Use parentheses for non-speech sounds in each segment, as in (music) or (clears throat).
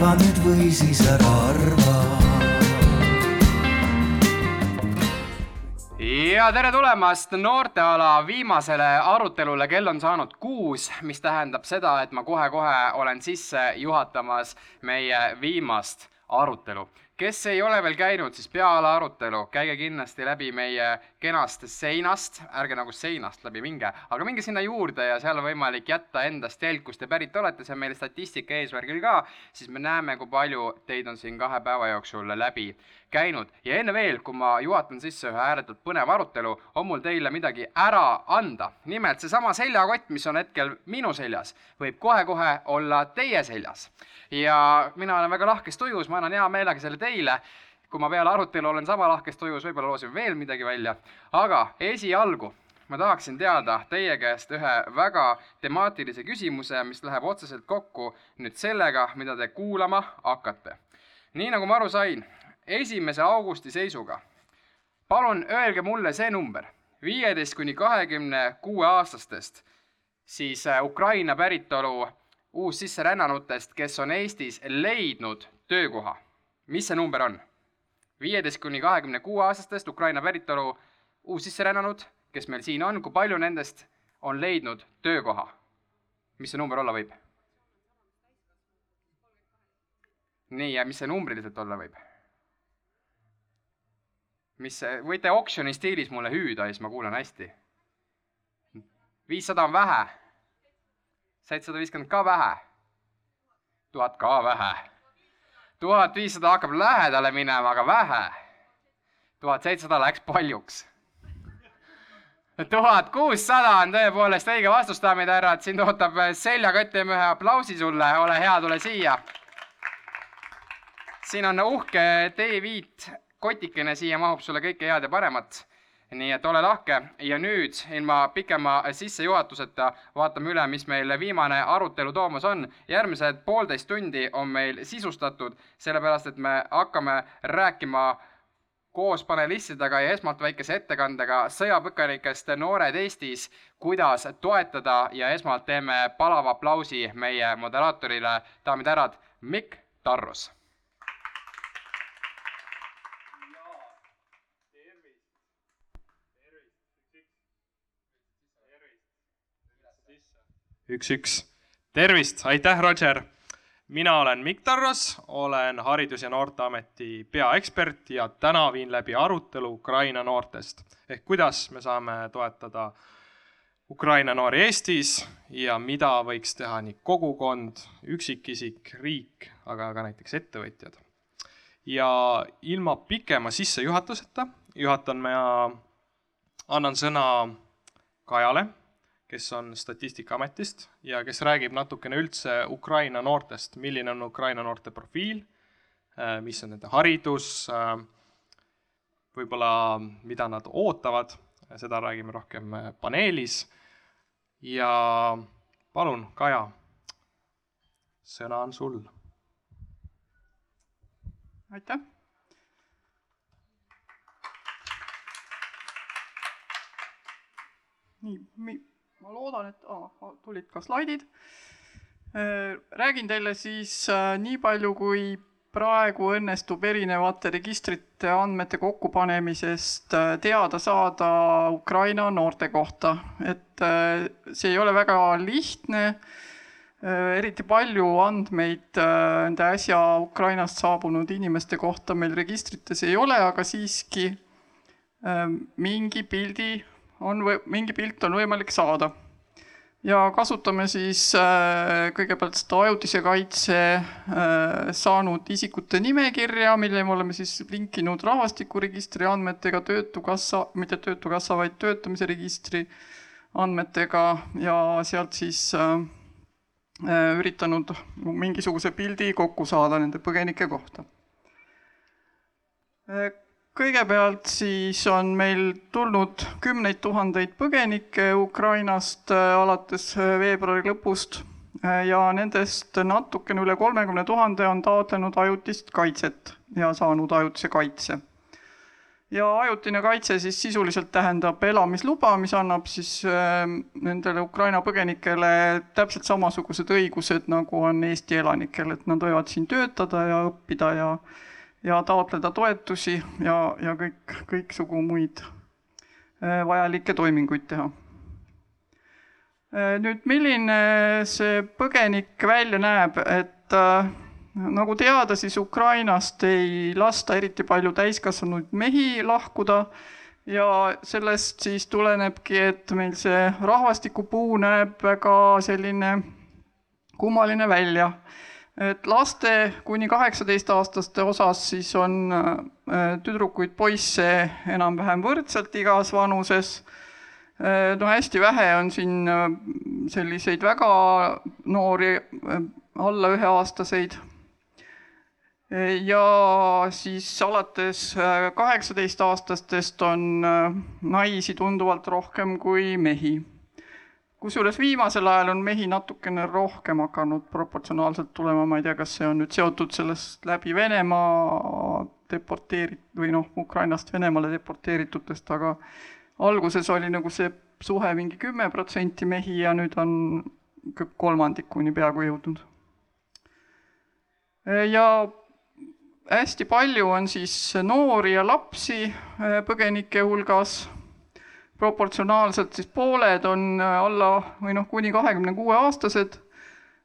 arva nüüd või siis ära arva ja tere tulemast noorteala viimasele arutelule, kell on saanud kuus, mis tähendab seda, et ma kohe-kohe olen sisse juhatamas meie viimast arutelu. Kes ei ole veel käinud, siis peale arutelu käige kindlasti läbi meie kenast seinast, ärge nagu seinast läbi minge, aga minge sinna juurde ja seal on võimalik jätta endast jälg, kust te pärit olete, see on meil statistika eesmärgil ka, siis me näeme, kui palju teid on siin kahe päeva jooksul läbi käinud ja enne veel, kui ma juhatan sisse ühe ääretult põneva arutelu, on mul teile midagi ära anda. nimelt seesama seljakott, mis on hetkel minu seljas, võib kohe-kohe olla teie seljas ja mina olen väga lahkes tujus, ma annan hea meelega selle teile. kui ma peale arutelu olen sama lahkes tujus, võib-olla loosin veel midagi välja, aga esialgu ma tahaksin teada teie käest ühe väga temaatilise küsimuse, mis läheb otseselt kokku nüüd sellega, mida te kuulama hakkate. nii nagu ma aru sain, esimese augusti seisuga, palun öelge mulle see number, viieteist kuni kahekümne kuue aastastest, siis äh, Ukraina päritolu uussisserännanutest, kes on Eestis leidnud töökoha. mis see number on? viieteist kuni kahekümne kuue aastastest Ukraina päritolu uussisserännanud, kes meil siin on, kui palju nendest on leidnud töökoha? mis see number olla võib? nii, ja mis see numbriliselt olla võib? Mis, võite oksjoni stiilis mulle hüüda, siis ma kuulen hästi. viissada on vähe seitsesada viiskümmend ka vähe. tuhat ka vähe. tuhat viissada hakkab lähedale minema, aga vähe. tuhat seitsesada läks paljuks. tuhat kuussada on tõepoolest õige vastus, daamid ja härrad, sind ootab seljakott, teeme ühe aplausi sulle, ole hea, tule siia. siin on uhke D5 kotikene, siia mahub sulle kõike head ja paremat. Nii et ole lahke. Ja nüüd ilma pikema sissejuhatuseta vaatame üle, mis meil viimane arutelu toomas on. järgmised poolteist tundi on meil sisustatud, sellepärast et me hakkame rääkima koos panelistidega ja esmalt väikese ettekandega sõjapõgenikest Noored Eestis, kuidas toetada ja esmalt teeme palava aplausi meie moderaatorile, daamid ja härrad, Mikk Tarrus üks, üks. tervist, aitäh, Roger. mina olen Mikk Tarras, olen Haridus- ja Noorteameti peaekspert ja täna viin läbi arutelu Ukraina noortest ehk kuidas me saame toetada Ukraina noori Eestis ja mida võiks teha nii kogukond, üksikisik, riik, aga ka näiteks ettevõtjad. ja ilma pikema sissejuhatuseta juhatan ma, annan sõna Kajale kes on Statistikaametist ja kes räägib natukene üldse Ukraina noortest, milline on Ukraina noorte profiil, äh, mis on nende haridus, äh, võib-olla mida nad ootavad, seda räägime rohkem äh, paneelis. ja palun, Kaja, sõna on sul. aitäh! Nii, ma loodan, et oh, tulid ka slaidid. Äh, räägin teile siis äh, nii palju, kui praegu õnnestub erinevate registrite andmete kokkupanemisest äh, teada saada Ukraina noorte kohta, et see ei ole väga lihtne. eriti palju andmeid nende äsja Ukrainast saabunud inimeste kohta meil registrites ei ole, aga siiski mingi pildi on või mingi pilt on võimalik saada. ja kasutame siis äh, kõigepealt seda ajutise kaitse äh, saanud isikute nimekirja, mille me oleme siis linkinud rahvastikuregistri andmetega, Töötukassa, mitte Töötukassa, vaid töötamise registri andmetega ja sealt siis äh, üritanud mingisuguse pildi kokku saada nende põgenike kohta kõigepealt siis on meil tulnud kümneid tuhandeid põgenikke Ukrainast äh, alates äh, veebruari lõpust äh, ja nendest natukene üle kolmekümne tuhande on taotlenud ajutist kaitset ja saanud ajutise kaitse. ja ajutine kaitse siis sisuliselt tähendab elamisluba, mis annab siis äh, nendele Ukraina põgenikele täpselt samasugused õigused, nagu on Eesti elanikel, et nad võivad siin töötada ja õppida ja ja taotleda toetusi ja, ja kõik, kõiksugu muid äh, vajalikke toiminguid teha. Äh, nüüd, milline see põgenik välja näeb, et äh, nagu teada, siis Ukrainast ei lasta eriti palju täiskasvanud mehi lahkuda ja sellest siis tulenebki, et meil see rahvastikupuu näeb väga selline kummaline välja. Et laste kuni kaheksateistaastaste osas siis on äh, tüdrukuid, poisse enam-vähem võrdselt igas vanuses äh, no hästi vähe on siin äh, selliseid väga noori, alla üheaastaseid ja siis alates kaheksateistaastastest on naisi tunduvalt rohkem kui mehi. Kusjuures viimasel ajal on mehi natukene rohkem hakanud proportsionaalselt tulema, ma ei tea, kas see on nüüd seotud sellest läbi Venemaa deporteerit- või noh, Ukrainast Venemaale deporteeritutest, aga alguses oli nagu see suhe mingi kümme protsenti mehi ja nüüd on kolmandikuni peaaegu jõudnud. ja hästi palju on siis noori ja lapsi põgenike hulgas. Proportsionaalselt siis pooled on äh, alla või noh, kuni kahekümne kuue aastased.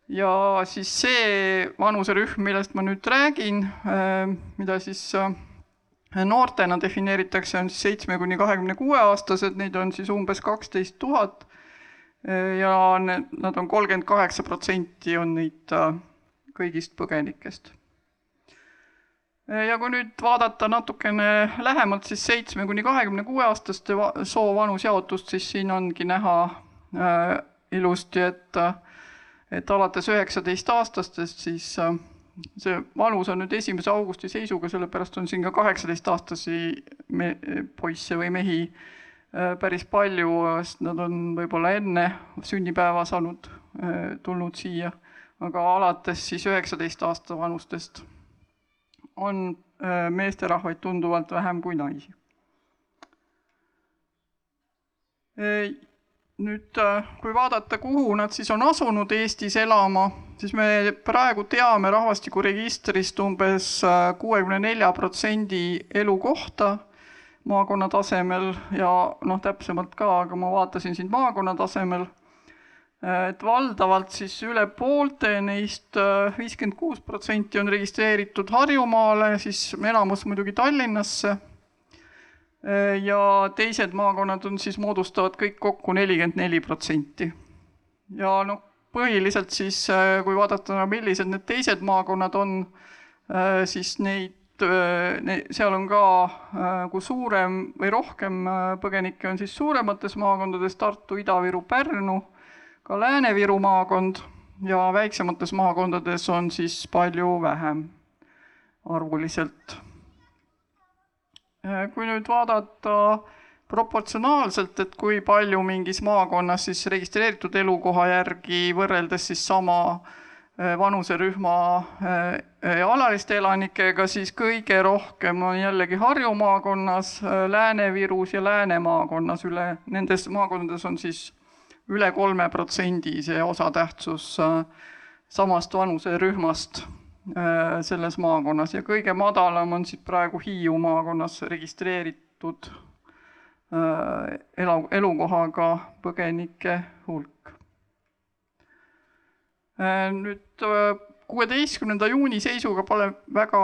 ja siis see vanuserühm, millest ma nüüd räägin, äh, mida siis noortena defineeritakse, on siis seitsme kuni kahekümne kuue aastased, neid on siis umbes kaksteist tuhat. ja need, nad on kolmkümmend kaheksa protsenti on neid kõigist põgenikest ja kui nüüd vaadata natukene lähemalt, siis seitsme kuni kahekümne kuue aastaste soo vanusjaotust, siis siin ongi näha äh, ilusti, et et alates üheksateistaastastest siis äh, see vanus on nüüd esimese augusti seisuga, sellepärast on siin ka kaheksateistaastasi me-, poisse või mehi äh, päris palju, sest nad on võib-olla enne sünnipäeva saanud äh,, tulnud siia, aga alates siis üheksateist aasta vanustest on äh, meesterahvaid tunduvalt vähem kui naisi. nüüd, äh, kui vaadata, kuhu nad siis on asunud Eestis elama, siis me praegu teame rahvastikuregistrist umbes äh, kuuekümne nelja protsendi elukohta maakonna tasemel ja noh, täpsemalt ka, aga ma vaatasin siin maakonna tasemel et valdavalt siis üle poolte neist, äh, viiskümmend kuus protsenti on registreeritud Harjumaale, siis enamus muidugi Tallinnasse. Äh, ja teised maakonnad on siis, moodustavad kõik kokku nelikümmend neli protsenti. ja noh, põhiliselt siis, äh, kui vaadata, millised need teised maakonnad on, siis neid seal on ka, kui suurem või rohkem põgenikke on siis suuremates maakondades Tartu, Ida-Viru, Pärnu ka Lääne-Viru maakond ja väiksemates maakondades on siis palju vähem arvuliselt. kui nüüd vaadata proportsionaalselt, et kui palju mingis maakonnas siis registreeritud elukoha järgi võrreldes siis sama eh, vanuserühma eh, alaliste elanikega, siis kõige rohkem on jällegi Harju maakonnas, Lääne-Virus ja Lääne maakonnas, üle nendes maakondades on siis üle kolme protsendi see osatähtsus äh, samast vanuserühmast äh, selles maakonnas ja kõige madalam on siis praegu Hiiu maakonnas registreeritud äh, elu, elukohaga põgenike hulk. nüüd kuueteistkümnenda juuni seisuga pole väga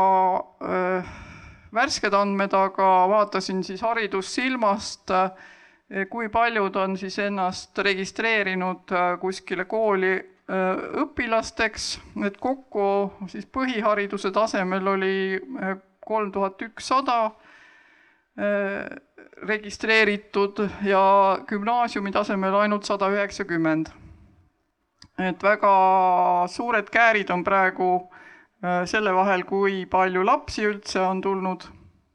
värsked andmed, aga vaatasin siis Haridussilmast äh, kui paljud on siis ennast registreerinud äh, kuskile kooli äh, õpilasteks, et kokku siis põhihariduse tasemel oli kolm tuhat ükssada registreeritud ja gümnaasiumi tasemel ainult sada üheksakümmend. et väga suured käärid on praegu selle vahel, kui palju lapsi üldse on tulnud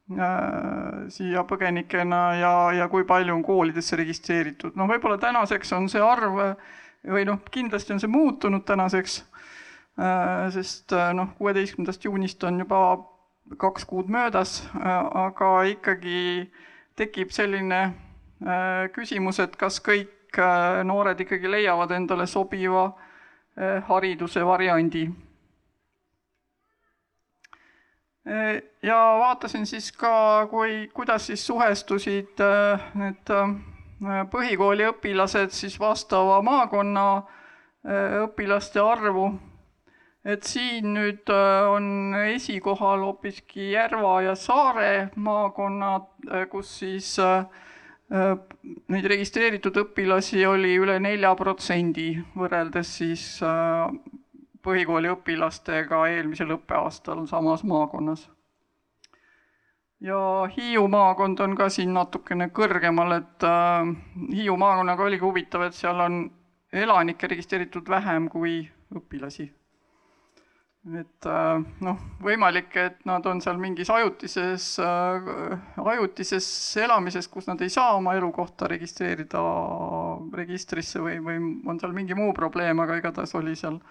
siia põgenikena ja, ja kui palju on koolidesse registreeritud. noh, võib-olla tänaseks on see arv või noh, kindlasti on see muutunud tänaseks, äh, sest äh, noh, kuueteistkümnendast juunist on juba kaks kuud möödas, aga ikkagi tekib selline küsimus, et kas kõik noored ikkagi leiavad endale sobiva hariduse variandi ja vaatasin siis ka, kui, kuidas siis suhestusid äh, need äh, põhikooli õpilased siis vastava maakonna äh, õpilaste arvu. et siin nüüd on esikohal hoopiski Järva ja Saare maakonnad, kus siis neid registreeritud õpilasi oli üle nelja protsendi, võrreldes siis põhikooli õpilastega eelmisel õppeaastal samas maakonnas. ja Hiiu maakond on ka siin natukene kõrgemal, et äh, Hiiu maakonnaga oligi huvitav, et seal on elanikke registreeritud vähem kui õpilasi. et äh, noh, võimalik, et nad on seal mingis ajutises äh,, ajutises elamises, kus nad ei saa oma elukohta registreerida registrisse või, või on seal mingi muu probleem, aga igatahes oli seal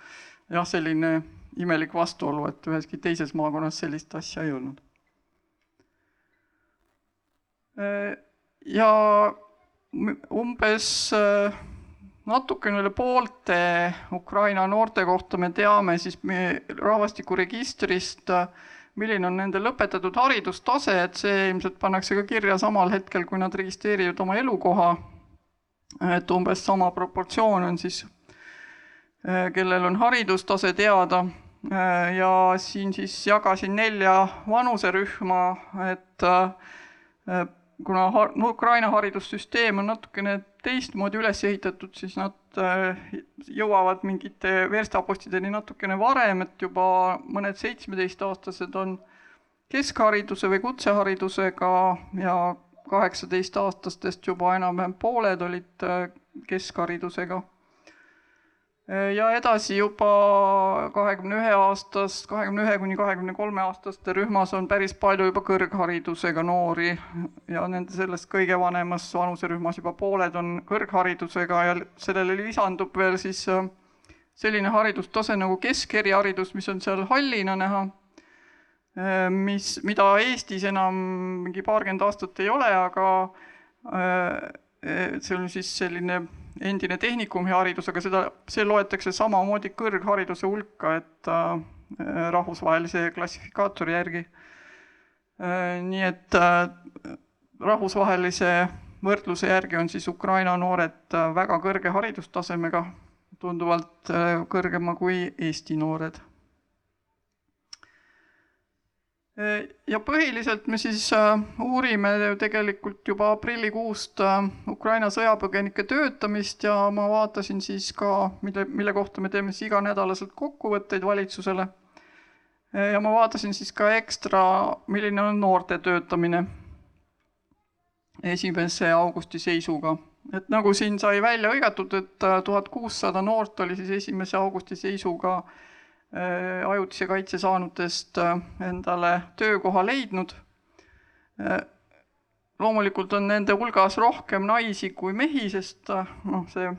jah, selline imelik vastuolu, et üheski teises maakonnas sellist asja ei olnud. ja umbes natukene üle poolte Ukraina noorte kohta me teame siis meie rahvastikuregistrist, milline on nende lõpetatud haridustase, et see ilmselt pannakse ka kirja samal hetkel, kui nad registreerivad oma elukoha. et umbes sama proportsioon on siis kellel on haridustase teada. Äh, ja siin siis jagasin nelja vanuserühma, et äh, kuna Ukraina haridussüsteem on natukene teistmoodi üles ehitatud, siis nad jõuavad mingite verstapostideni natukene varem, et juba mõned seitsmeteistaastased on keskhariduse või kutseharidusega ja kaheksateistaastastest juba enam-vähem pooled olid keskharidusega ja edasi juba kahekümne ühe aastast, kahekümne ühe kuni kahekümne kolme aastaste rühmas on päris palju juba kõrgharidusega noori ja nende sellest kõige vanemas vanuserühmas juba pooled on kõrgharidusega ja sellele lisandub veel siis äh, selline haridustase nagu keskeriharidus, mis on seal hallina näha, äh, mis, mida Eestis enam mingi paarkümmend aastat ei ole, aga äh, see on siis selline endine tehnikumi haridus, aga seda, see loetakse samamoodi kõrghariduse hulka, et äh, rahvusvahelise klassifikaatori järgi äh,. nii et äh, rahvusvahelise võrdluse järgi on siis Ukraina noored äh, väga kõrge haridustasemega, tunduvalt äh, kõrgema kui Eesti noored ja põhiliselt me siis äh, uurime tegelikult juba aprillikuust äh, Ukraina sõjapõgenike töötamist ja ma vaatasin siis ka, mille, mille kohta me teeme siis iganädalaselt kokkuvõtteid valitsusele. ja ma vaatasin siis ka ekstra, milline on noorte töötamine esimese augusti seisuga. et nagu siin sai välja hõigatud, et äh, tuhat kuussada noort oli siis esimese augusti seisuga äh, Äh, ajutise kaitse saanutest äh, endale töökoha leidnud. Äh, loomulikult on nende hulgas rohkem naisi kui mehi, sest noh, see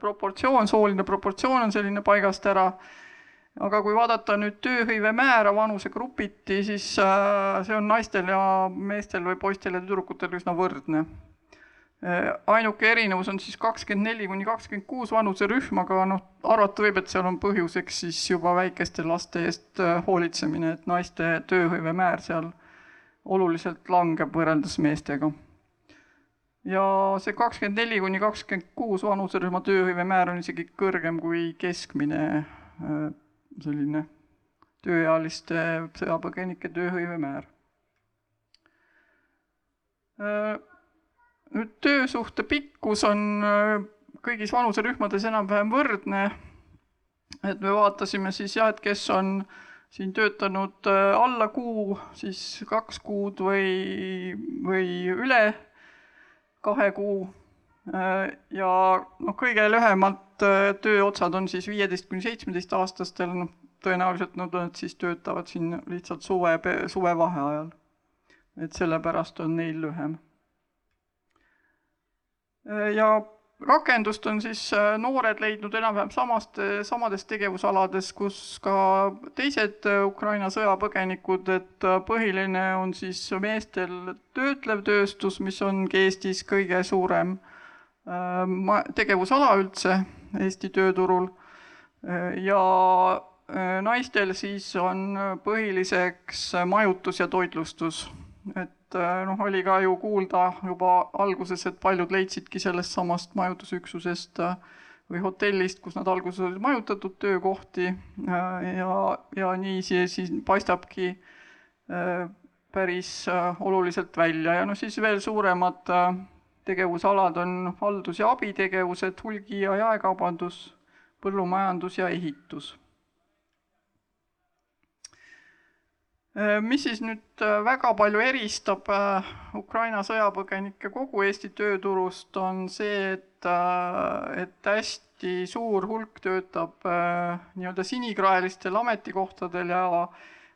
proportsioon, sooline proportsioon on selline paigast ära. aga kui vaadata nüüd tööhõive määra vanusegrupiti, siis see on naistel ja meestel või poistel ja tüdrukutel üsna võrdne Äh, ainuke erinevus on siis kakskümmend neli kuni kakskümmend kuus vanuserühm, aga noh, arvata võib, et seal on põhjuseks siis juba väikeste laste eest äh, hoolitsemine, et naiste tööhõive määr seal oluliselt langeb võrreldes meestega. ja see kakskümmend neli kuni kakskümmend kuus vanuserühma tööhõive määr on isegi kõrgem kui keskmine äh, selline tööealiste sõjapõgenike tööhõive määr nüüd töösuhte pikkus on äh, kõigis vanuserühmades enam-vähem võrdne. et me vaatasime siis jah, et kes on siin töötanud äh, alla kuu, siis kaks kuud või, või üle kahe kuu. Äh, ja noh, kõige lühemalt tööotsad on siis viieteist kuni seitsmeteist aastastel, noh tõenäoliselt nad siis töötavad siin lihtsalt suve, suvevaheajal. et sellepärast on neil lühem ja rakendust on siis äh, noored leidnud enam-vähem samast, samades tegevusalades, kus ka teised äh, Ukraina sõjapõgenikud, et äh, põhiline on siis meestel töötlev tööstus, mis ongi Eestis kõige suurem tegevusala üldse Eesti tööturul. Ja naistel siis on põhiliseks majutus ja toitlustus, et äh, noh, oli ka ju kuulda juba alguses, et paljud leidsidki sellest samast majutusüksusest äh, või hotellist, kus nad alguses olid majutatud, töökohti äh, ja, ja nii see siis paistabki päris oluliselt välja. Ja noh, siis veel suuremad tegevusalad on haldus- ja abitegevused, hulgi- ja jaekaubandus, põllumajandus ja ehitus mis siis nüüd äh, väga palju eristab äh, Ukraina sõjapõgenikke kogu Eesti tööturust, on see, et, et hästi suur hulk töötab nii-öelda sinikraelistel ametikohtadel ja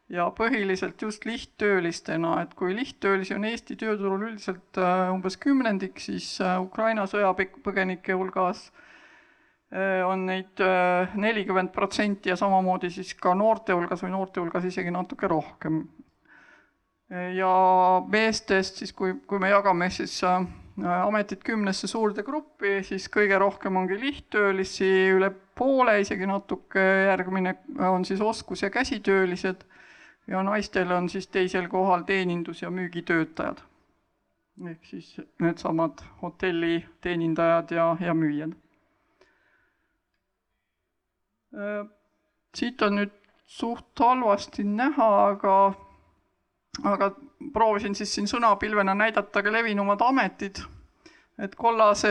ja põhiliselt just lihttöölistena, et kui lihttöölisi on Eesti tööturul üldiselt umbes kümnendik, siis Ukraina sõjapõgenike hulgas äh, Äh, on neid nelikümmend protsenti ja samamoodi siis ka noorte hulgas või noorte hulgas isegi natuke rohkem. Ja meestest siis, kui, kui me jagame siis ametid kümnesse suurde gruppi, siis kõige rohkem ongi lihttöölisi, üle poole, isegi natuke, järgmine on siis oskus- ja käsitöölised ja naistel on siis teisel kohal teenindus- ja müügitöötajad. ehk siis needsamad hotelliteenindajad ja, ja müüjad siit on nüüd suht halvasti näha, aga, aga proovisin siis siin sõnapilvena näidata ka levinumad ametid. et kollase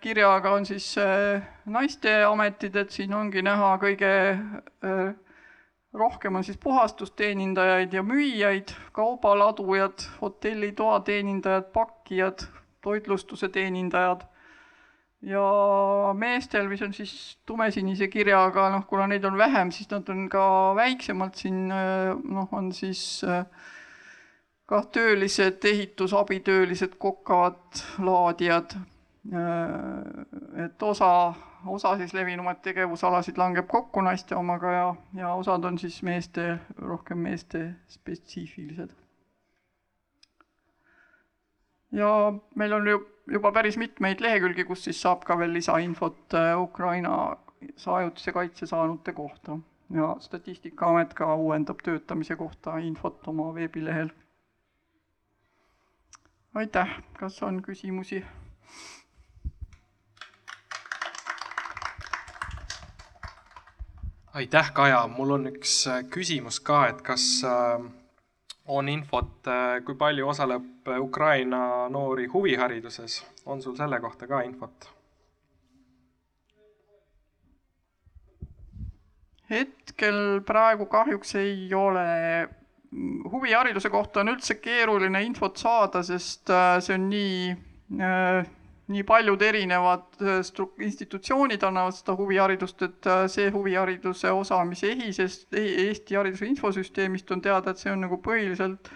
kirjaga on siis äh, naiste ametid, et siin ongi näha kõige äh, rohkem on siis puhastusteenindajaid ja müüjaid, kaubaladujad, hotellitoa teenindajad, pakkijad, toitlustuse teenindajad ja meestel, mis on siis tumesinise kirjaga, noh, kuna neid on vähem, siis nad on ka väiksemalt siin noh, on siis kah töölised, ehitusabitöölised, kokad, laadijad. et osa, osa siis levinumaid tegevusalasid langeb kokku naiste omaga ja, ja osad on siis meeste, rohkem meeste spetsiifilised. ja meil on ju juba päris mitmeid lehekülgi, kus siis saab ka veel lisainfot äh, Ukraina ajutise kaitse saanute kohta ja Statistikaamet ka uuendab töötamise kohta infot oma veebilehel. aitäh, kas on küsimusi? aitäh, Kaja, mul on üks äh, küsimus ka, et kas äh on infot, äh, kui palju osaleb Ukraina noori huvihariduses, on sul selle kohta ka infot? hetkel praegu kahjuks ei ole. huvihariduse kohta on üldse keeruline infot saada, sest äh, see on nii äh, nii paljud erinevad äh, institutsioonid annavad seda huviharidust, et äh, see huvihariduse osa, mis EHIS-est, e-, Eesti Hariduse Infosüsteemist on teada, et see on nagu põhiliselt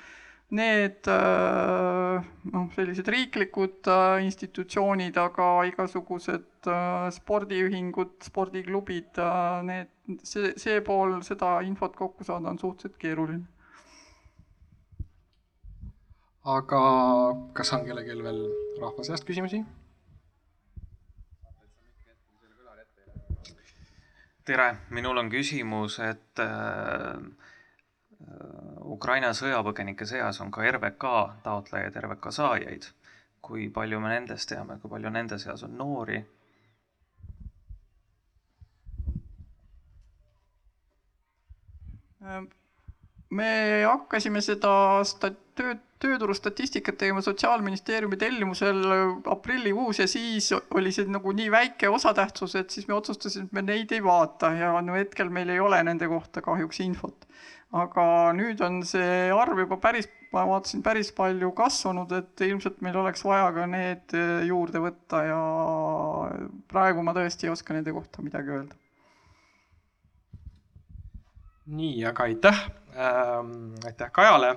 need äh, noh, sellised riiklikud institutsioonid, aga igasugused spordiühingud, spordiklubid, need, see, see pool, seda infot kokku saada on suhteliselt keeruline. Aga kas on kellelgi veel rahva seast küsimusi? tere, minul on küsimus, et äh, Ukraina sõjapõgenike seas on ka RVK taotlejaid, RVK saajaid. kui palju me nendest teame, kui palju nende seas on noori? me hakkasime seda stat-, tööd tööturustatistikat tegema Sotsiaalministeeriumi tellimusel aprillikuus ja siis oli see nagu nii väike osatähtsus, et siis me otsustasime, et me neid ei vaata ja no hetkel meil ei ole nende kohta kahjuks infot. aga nüüd on see arv juba päris, ma vaatasin, päris palju kasvanud, et ilmselt meil oleks vaja ka need juurde võtta ja praegu ma tõesti ei oska nende kohta midagi öelda. nii, aga aitäh ähm,, aitäh Kajale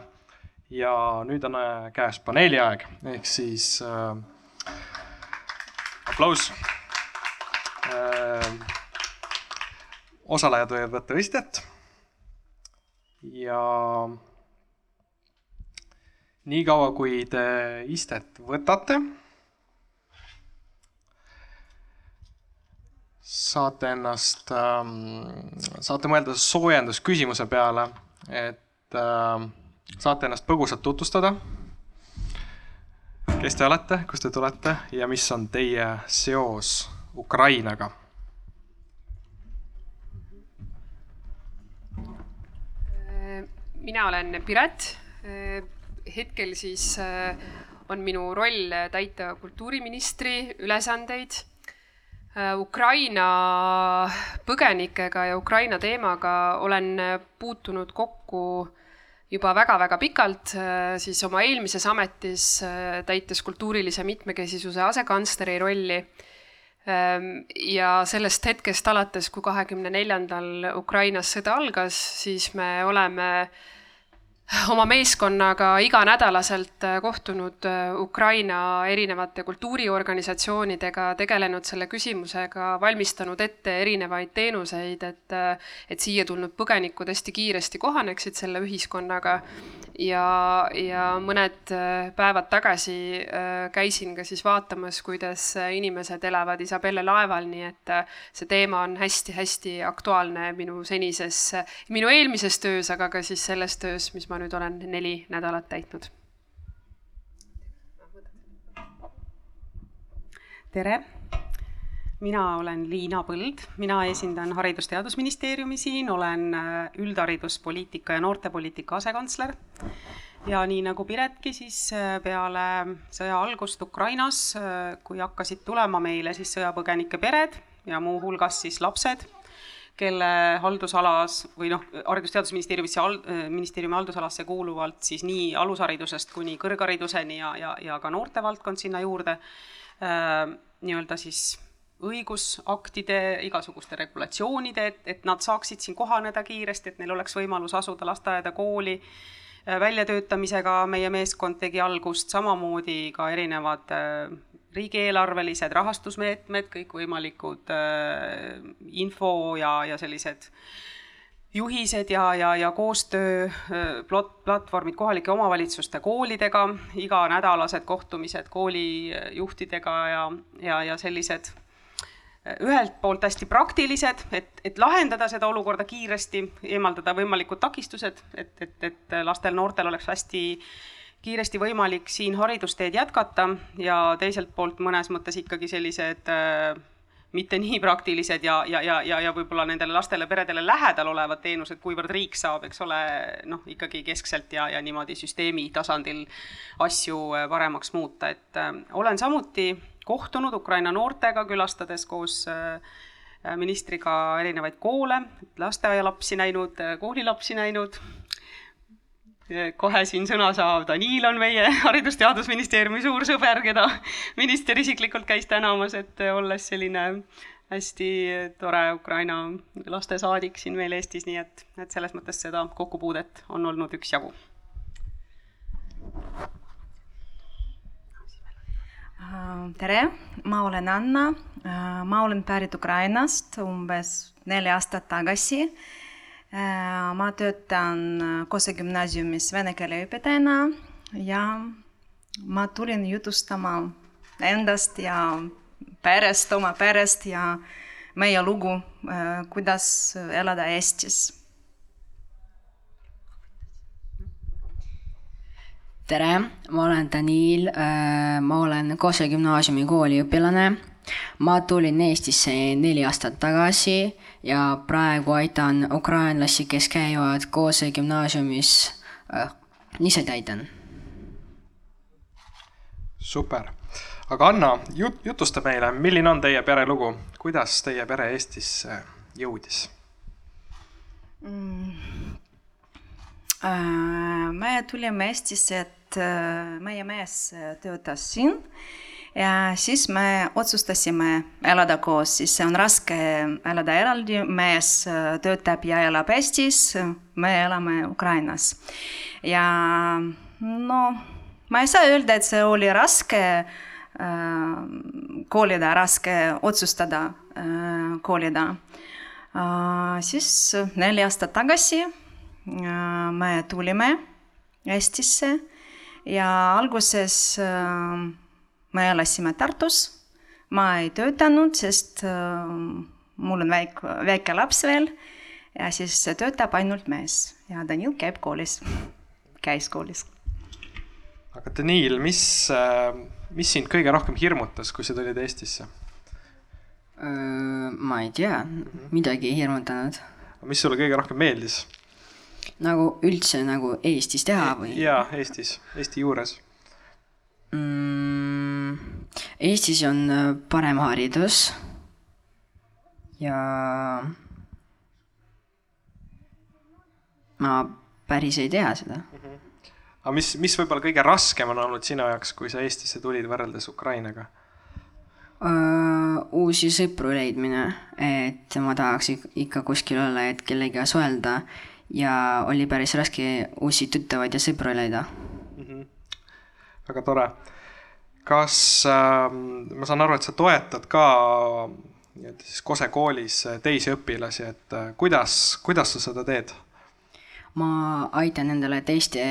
ja nüüd on äh, käes paneeli aeg, ehk siis äh, aplaus. osalejad võivad võtta istet ja niikaua, kui te istet võtate, saate ennast ähm,, saate mõelda soojendusküsimuse peale, et ähm, saate ennast põgusalt tutvustada. kes te olete, kust te tulete ja mis on teie seos Ukrainaga? mina olen Piret. hetkel siis äh, on minu roll täita kultuuriministri ülesandeid Äh, Ukraina põgenikega ja Ukraina teemaga olen puutunud kokku juba väga-väga pikalt, äh, siis oma eelmises ametis äh, täites kultuurilise mitmekesisuse asekantsleri rolli. Ähm, ja sellest hetkest alates, kui kahekümne neljandal Ukrainas sõda algas, siis me oleme oma meeskonnaga iganädalaselt äh, kohtunud äh, Ukraina erinevate kultuuriorganisatsioonidega, tegelenud selle küsimusega, valmistanud ette erinevaid teenuseid, et, äh, et siia tulnud põgenikud hästi kiiresti kohaneksid selle ühiskonnaga. Ja, ja mõned päevad tagasi käisin ka siis vaatamas, kuidas inimesed elavad Isabelle laeval, nii et see teema on hästi-hästi aktuaalne minu senises, minu eelmises töös, aga ka siis selles töös, mis ma nüüd olen neli nädalat täitnud. tere mina olen Liina Põld, mina esindan Haridus-Teadusministeeriumi siin, olen äh, üldhariduspoliitika ja noortepoliitika asekantsler. ja nii nagu Piretki, siis äh, peale sõja algust Ukrainas, äh, kui hakkasid tulema meile siis sõjapõgenike pered ja muuhulgas siis lapsed, kelle haldusalas või noh, Haridus-Teadusministeeriumisse hal-, ministeeriumi haldusalasse kuuluvalt siis nii alusharidusest kuni kõrghariduseni ja, ja, ja ka noortevaldkond sinna juurde äh,, nii-öelda siis õigusaktide, igasuguste regulatsioonide, et, et nad saaksid siin kohaneda kiiresti, et neil oleks võimalus asuda lasteaeda, kooli äh, väljatöötamisega. Meie meeskond tegi algust, samamoodi ka erinevad äh, riigieelarvelised rahastusmeetmed, kõikvõimalikud äh, info ja, ja sellised juhised ja, ja, ja koostöö plot-, platvormid kohalike omavalitsuste koolidega, iganädalased kohtumised koolijuhtidega ja, ja, ja sellised ühelt poolt hästi praktilised, et, et lahendada seda olukorda kiiresti, eemaldada võimalikud takistused, et, et, et lastel-noortel oleks hästi kiiresti võimalik siin haridusteed jätkata ja teiselt poolt mõnes mõttes ikkagi sellised äh, mitte nii praktilised ja, ja, ja, ja, ja võib-olla nendele lastele-peredele lähedal olevad teenused, kuivõrd riik saab, eks ole, noh, ikkagi keskselt ja, ja niimoodi süsteemi tasandil asju äh, paremaks muuta, et äh, olen samuti kohtunud Ukraina noortega, külastades koos äh, ministriga erinevaid koole, lasteaialapsi näinud, äh, koolilapsi näinud. Kohe siin sõna saab. Danil on meie (laughs) Haridus-Teadusministeeriumi suur sõber, keda (laughs) minister isiklikult käis tänamas, et olles selline hästi tore Ukraina lastesaadik siin meil Eestis, nii et, et selles mõttes seda kokkupuudet on olnud üksjagu. Äh, tere, ma olen Anna, äh, ma olen pärit Ukrainast umbes neli aastat tagasi. Ma töötan Kose gümnaasiumis vene keele õpetajana ja ma tulin jutustama endast ja perest, oma perest ja meie lugu, kuidas elada Eestis tere, ma olen Danil, äh, ma olen Kose gümnaasiumi kooliõpilane. ma tulin Eestisse neli aastat tagasi ja praegu aitan ukrainlasi, kes käivad Kose gümnaasiumis äh,, ise täidan. super, aga Anna, jut-, jutusta meile, milline on teie pere lugu, kuidas teie pere Eestisse jõudis mm.? Äh, me tulime Eestisse, et äh, meie mees töötas siin ja siis me otsustasime elada koos, siis on raske elada eraldi, mees äh, töötab ja elab Eestis, me elame Ukrainas. ja no ma ei saa öelda, et see oli raske kolida, raske otsustada kolida. siis neli aastat tagasi me tulime Eestisse ja alguses me elasime Tartus. ma ei töötanud, sest mul on väike, väike laps veel ja siis töötab ainult mees ja Danil käib koolis, käis koolis. aga Danil, mis, mis sind kõige rohkem hirmutas, kui sa tulid Eestisse? ma ei tea, midagi ei hirmutanud. mis sulle kõige rohkem meeldis? nagu üldse nagu Eestis teha või? jaa, Eestis, Eesti juures mm,. Eestis on parem haridus ja ma päris ei tea seda mm. -hmm. aga mis, mis võib-olla kõige raskem on olnud sinu jaoks, kui sa Eestisse tulid võrreldes Ukrainaga uh,? uusi sõpru leidmine, et ma tahaks ikka kuskil olla, et kellegagi suhelda ja oli päris raske uusi tuttavaid ja sõpru leida mm. -hmm. Väga tore. kas äh,, ma saan aru, et sa toetad ka nii-öelda siis Kose koolis teisi õpilasi, et äh, kuidas, kuidas sa seda teed? ma aitan nendele teiste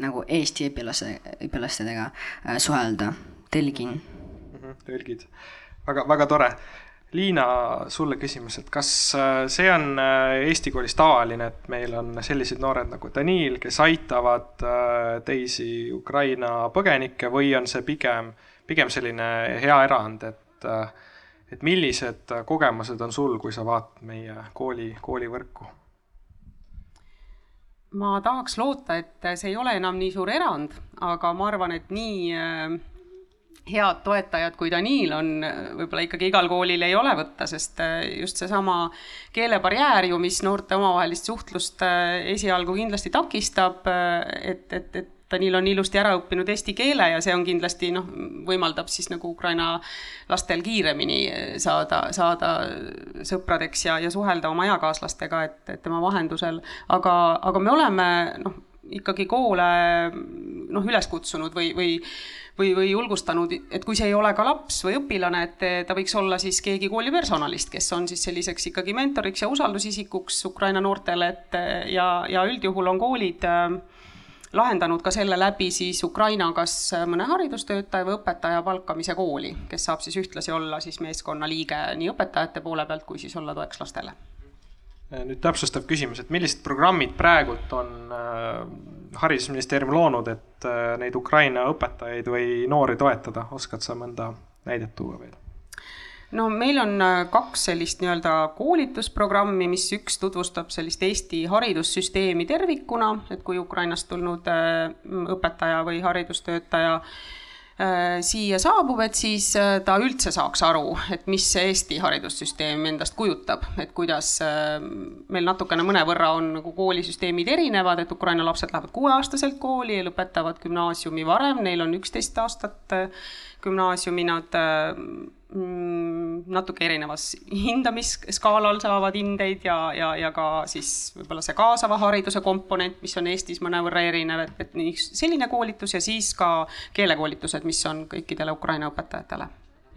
nagu Eesti õpilase, õpilastega äh, suhelda, tõlgin mm. -hmm, tõlgid, väga, väga tore. Liina, sulle küsimus, et kas äh, see on äh, Eesti koolis tavaline, et meil on sellised noored nagu Danil, kes aitavad teisi Ukraina põgenikke või on see pigem, pigem selline hea erand, et, et millised kogemused on sul, kui sa vaatad meie kooli, koolivõrku? ma tahaks loota, et see ei ole enam nii suur erand, aga ma arvan, et nii äh, head toetajad, kui Danil on, võib-olla ikkagi igal koolil ei ole võtta, sest äh, just seesama keelebarjäär ju, mis noorte omavahelist suhtlust äh, esialgu kindlasti takistab, et, et, et Danil on ilusti ära õppinud eesti keele ja see on kindlasti noh, võimaldab siis nagu Ukraina lastel kiiremini saada, saada sõpradeks ja, ja suhelda oma eakaaslastega, et, et tema vahendusel, aga, aga me oleme noh, ikkagi koole noh, üles kutsunud või, või või, või julgustanud, et kui see ei ole ka laps või õpilane, et ta võiks olla siis keegi kooli personalist, kes on siis selliseks ikkagi mentoriks ja usaldusisikuks Ukraina noortele, et ja, ja üldjuhul on koolid äh, lahendanud ka selle läbi siis Ukraina kas mõne haridustöötaja või õpetaja palkamise kooli, kes saab siis ühtlasi olla siis meeskonna liige nii õpetajate poole pealt kui siis olla toeks lastele. nüüd täpsustav küsimus, et millised programmid praegult on haridusministeerium loonud, et äh, neid Ukraina õpetajaid või noori toetada, oskad sa mõnda näidet tuua veel? no meil on äh, kaks sellist nii-öelda koolitusprogrammi, mis üks tutvustab sellist Eesti haridussüsteemi tervikuna, et kui Ukrainast tulnud äh, õpetaja või haridustöötaja äh, siia saabub, et siis ta üldse saaks aru, et mis see Eesti haridussüsteem endast kujutab, et kuidas meil natukene mõnevõrra on nagu koolisüsteemid erinevad, et Ukraina lapsed lähevad kuueaastaselt kooli ja lõpetavad gümnaasiumi varem, neil on üksteist aastat gümnaasiumi, nad natuke erinevas hindamisskaalal saavad hindeid ja, ja, ja ka siis võib-olla see kaasava hariduse komponent, mis on Eestis mõnevõrra erinev, et, et nii selline koolitus ja siis ka keelekoolitused, mis on kõikidele Ukraina õpetajatele.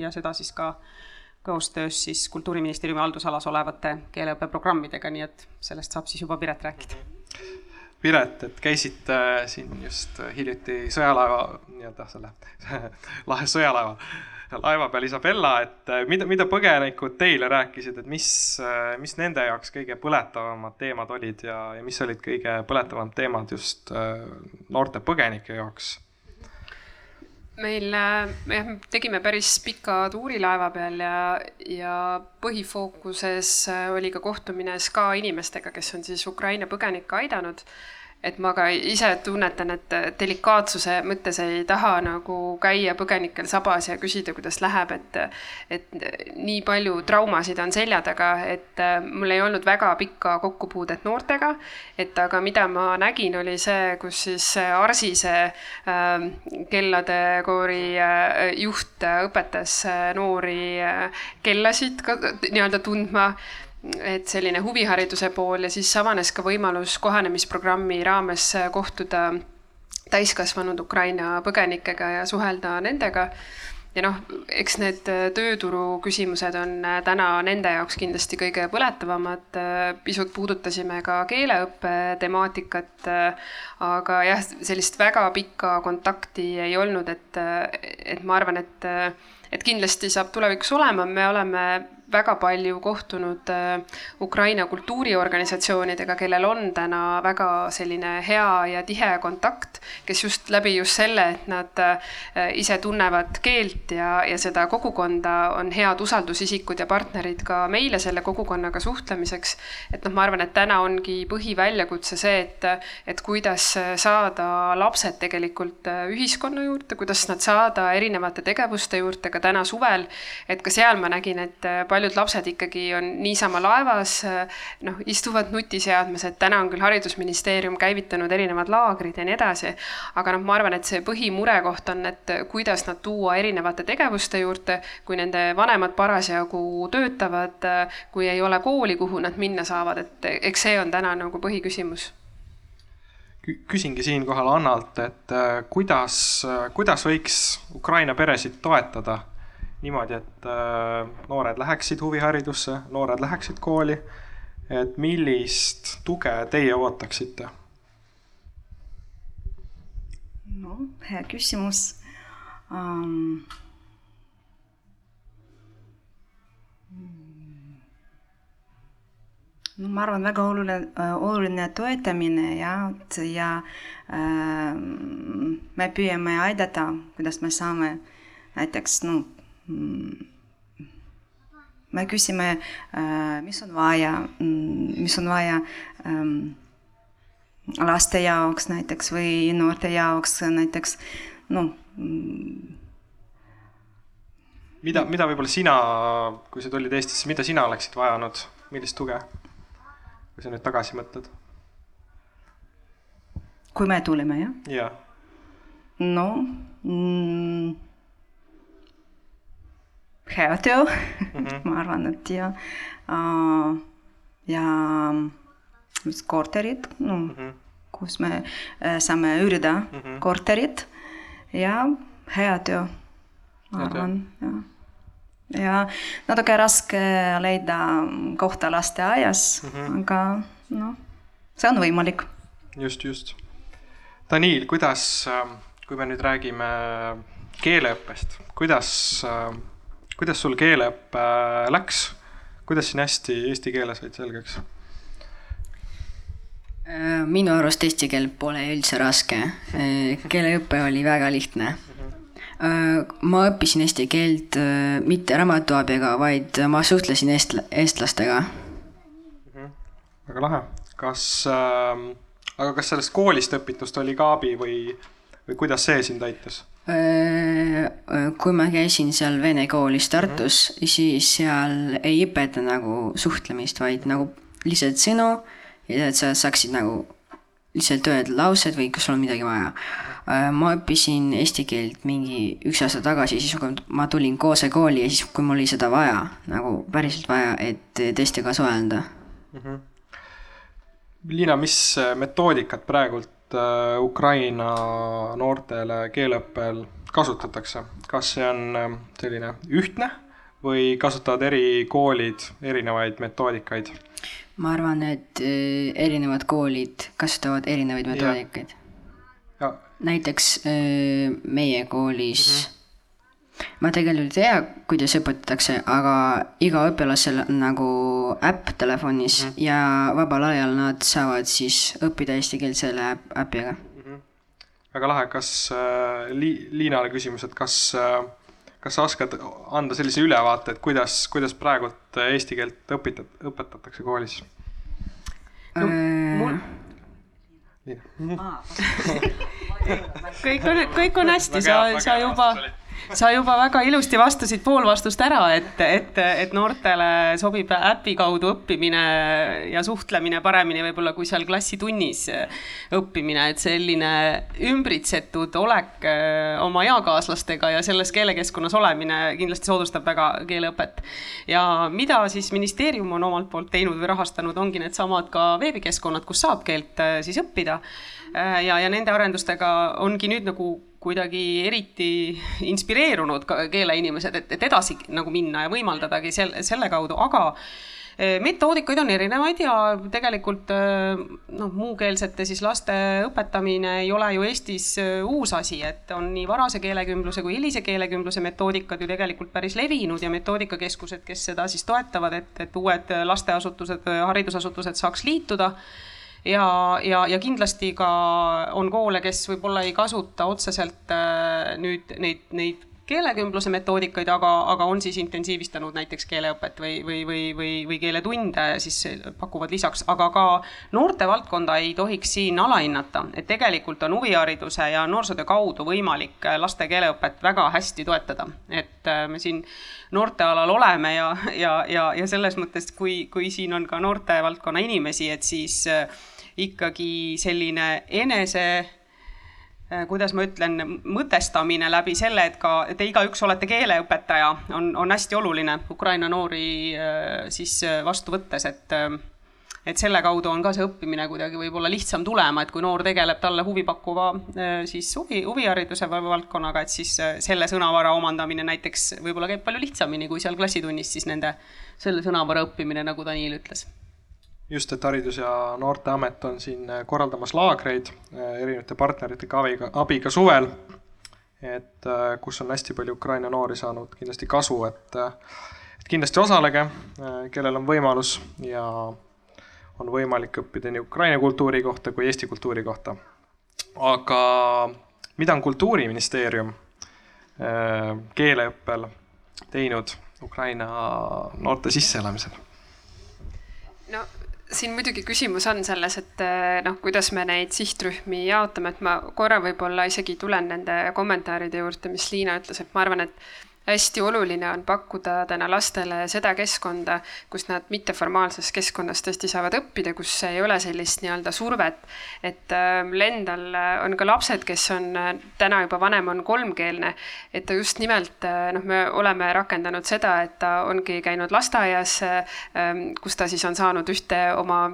ja seda siis ka koostöös siis Kultuuriministeeriumi haldusalas olevate keeleõppeprogrammidega, nii et sellest saab siis juba Piret rääkida. Piret, et käisite siin just hiljuti sõjalaeva, nii-öelda selle (laughs) lahe sõjalaeva laeva peal Isabella, et äh, mida, mida põgenikud teile rääkisid, et mis, äh, mis nende jaoks kõige põletavamad teemad olid ja, ja mis olid kõige põletavamad teemad just äh, noorte põgenike jaoks? Meil jah, tegime päris pika tuuri laeva peal ja, ja põhifookuses oli ka kohtumine SKA inimestega, kes on siis Ukraina põgenikke aidanud et ma ka ise tunnetan, et delikaatsuse mõttes ei taha nagu käia põgenikel sabas ja küsida, kuidas läheb, et et nii palju traumasid on selja taga, et mul ei olnud väga pikka kokkupuudet noortega, et aga mida ma nägin, oli see, kus siis Arsise äh, kellade koori äh, juht õpetas noori äh, kellasid nii-öelda tundma et selline huvihariduse pool ja siis avanes ka võimalus kohanemisprogrammi raames kohtuda täiskasvanud Ukraina põgenikega ja suhelda nendega. ja noh, eks need tööturu küsimused on täna nende jaoks kindlasti kõige põletavamad. pisut puudutasime ka keeleõppe temaatikat, aga jah, sellist väga pikka kontakti ei olnud, et, et ma arvan, et, et kindlasti saab tulevikus olema, me oleme väga palju kohtunud äh, Ukraina kultuuriorganisatsioonidega, kellel on täna väga selline hea ja tihe kontakt, kes just läbi just selle, et nad äh, ise tunnevad keelt ja, ja seda kogukonda, on head usaldusisikud ja partnerid ka meile selle kogukonnaga suhtlemiseks. et noh, ma arvan, et täna ongi põhiväljakutse see, et, et kuidas saada lapsed tegelikult äh, ühiskonna juurde, kuidas nad saada erinevate tegevuste juurde ka täna suvel. et ka seal ma nägin, et palju paljud lapsed ikkagi on niisama laevas, noh, istuvad nutiseadmes, et täna on küll Haridusministeerium käivitanud erinevad laagrid ja nii edasi, aga noh, ma arvan, et see põhimurekoht on, et kuidas nad tuua erinevate tegevuste juurde, kui nende vanemad parasjagu töötavad, kui ei ole kooli, kuhu nad minna saavad, et eks see on täna nagu põhiküsimus. Küsingi siinkohal Annalt, et äh, kuidas, kuidas võiks Ukraina peresid toetada niimoodi, et äh, noored läheksid huviharidusse, noored läheksid kooli. et millist tuge teie ootaksite? no hea küsimus um,. no ma arvan, väga oluline, oluline toetamine ja, ja äh, me püüame aidata, kuidas me saame näiteks no me küsime, mis on vaja, mis on vaja laste jaoks näiteks või noorte jaoks näiteks, noh. Mida, mida võib-olla sina, kui sa tulid Eestisse, mida sina oleksid vajanud, millist tuge, kui sa nüüd tagasi mõtled? kui me tulime, jah? jah. no mm, hea töö mm, -hmm. ma arvan, et ja uh,, ja mis korterid, no mm -hmm. kus me uh, saame üürida mm -hmm. korterit ja hea töö, ma arvan, jah ja natuke raske leida kohta lasteaias mm, -hmm. aga noh, see on võimalik. just, just. Daniil, kuidas, kui me nüüd räägime keeleõppest, kuidas kuidas sul keeleõpe äh, läks, kuidas siin hästi eesti keele said selgeks? Äh, minu arust eesti keel pole üldse raske, äh, keeleõpe oli väga lihtne. ma õppisin eesti keelt mitte raamatuabiga, vaid ma suhtlesin eest-, eestlastega. väga lahe, kas äh,, aga kas sellest koolist õpitust oli ka abi või, või kuidas see sind aitas? Kui ma käisin seal vene koolis Tartus mm, -hmm. siis seal ei õpeta nagu suhtlemist, vaid nagu lihtsalt sõnu ja et sa saaksid nagu lihtsalt öelda laused või kas sul on midagi vaja. Ma õppisin eesti keelt mingi üks aasta tagasi, siis kui ma tulin Koose kooli ja siis, kui mul oli seda vaja, nagu päriselt vaja, et teistega suhelda mm. -hmm. Liina, mis metoodikat praegult Ukraina noortele keeleõppel kasutatakse, kas see on ähm, selline ühtne või kasutavad eri koolid erinevaid metoodikaid? ma arvan, et äh, erinevad koolid kasutavad erinevaid metoodikaid. näiteks äh, meie koolis mm -hmm ma tegelikult ei tea, kuidas õpetatakse, aga iga õpilasel on nagu äpp telefonis mm -hmm. ja vabal ajal nad saavad siis õppida eesti keelt selle äpiga mm. -hmm. väga lahe, kas äh, Li-, Liinale küsimus, et kas äh, kas sa oskad anda sellise ülevaate, et kuidas, kuidas praegult eesti keelt õpitat-, õpetatakse koolis no,? mul (laughs) kõik on, kõik on hästi, sa, sa juba sa juba väga ilusti vastasid pool vastust ära, et, et, et noortele sobib äpi kaudu õppimine ja suhtlemine paremini võib-olla kui seal klassitunnis õppimine, et selline ümbritsetud olek äh, oma eakaaslastega ja selles keelekeskkonnas olemine kindlasti soodustab väga keeleõpet. ja mida siis ministeerium on omalt poolt teinud või rahastanud, ongi needsamad ka veebikeskkonnad, kus saab keelt äh, siis õppida äh, ja, ja nende arendustega ongi nüüd nagu kuidagi eriti inspireerunud keeleinimesed, et, et edasi nagu minna ja võimaldadagi selle, selle kaudu, aga Eh, metoodikaid on erinevaid ja tegelikult eh, noh, muukeelsete siis laste õpetamine ei ole ju Eestis eh, uus asi, et on nii varase keelekümbluse kui hilise keelekümbluse metoodikad ju tegelikult päris levinud ja metoodikakeskused, kes seda siis toetavad, et, et uued lasteasutused, haridusasutused saaks liituda ja, ja, ja kindlasti ka on koole, kes võib-olla ei kasuta otseselt nüüd neid, neid keelekümbluse metoodikaid, aga, aga on siis intensiivistanud näiteks keeleõpet või, või, või, või, või keeletunde siis pakuvad lisaks, aga ka noortevaldkonda ei tohiks siin alahinnata, et tegelikult on huvihariduse ja noorsootöö kaudu võimalik laste keeleõpet väga hästi toetada, et äh, me siin noortealal oleme ja, ja, ja, ja selles mõttes, kui, kui siin on ka noortevaldkonna inimesi, et siis äh, ikkagi selline enese Äh, kuidas ma ütlen, mõtestamine läbi selle, et ka te igaüks olete keeleõpetaja, on, on hästi oluline Ukraina noori äh, siis äh, vastu võttes, et et selle kaudu on ka see õppimine kuidagi võib-olla lihtsam tulema, et kui noor tegeleb talle huvipakkuva siis huvi, huvihariduse valdkonnaga, et siis selle sõnavara omandamine näiteks võib-olla käib palju lihtsamini kui seal klassitunnis siis nende, selle sõnavara õppimine, nagu Daniil ütles just, et Haridus- ja Noorteamet on siin äh, korraldamas laagreid äh, erinevate partneritega abiga, abiga suvel. et äh, kus on hästi palju Ukraina noori saanud kindlasti kasu, et, et kindlasti osalege, kellel on võimalus ja on võimalik õppida nii Ukraina kultuuri kohta kui Eesti kultuuri kohta. aga mida on Kultuuriministeerium keeleõppel teinud Ukraina noorte sisseelamisel? no siin muidugi küsimus on selles, et eh, noh, kuidas me neid sihtrühmi jaotame, et ma korra võib-olla isegi tulen nende kommentaaride juurde, mis Liina ütles, et ma arvan, et hästi oluline on pakkuda täna lastele seda keskkonda, kus nad mitteformaalses keskkonnas tõesti saavad õppida, kus ei ole sellist nii-öelda survet. et äh, Endal on ka lapsed, kes on äh, täna juba vanem, on kolmkeelne, et ta just nimelt äh, noh, me oleme rakendanud seda, et ta ongi käinud lasteaias, ähm, kus ta siis on saanud ühte oma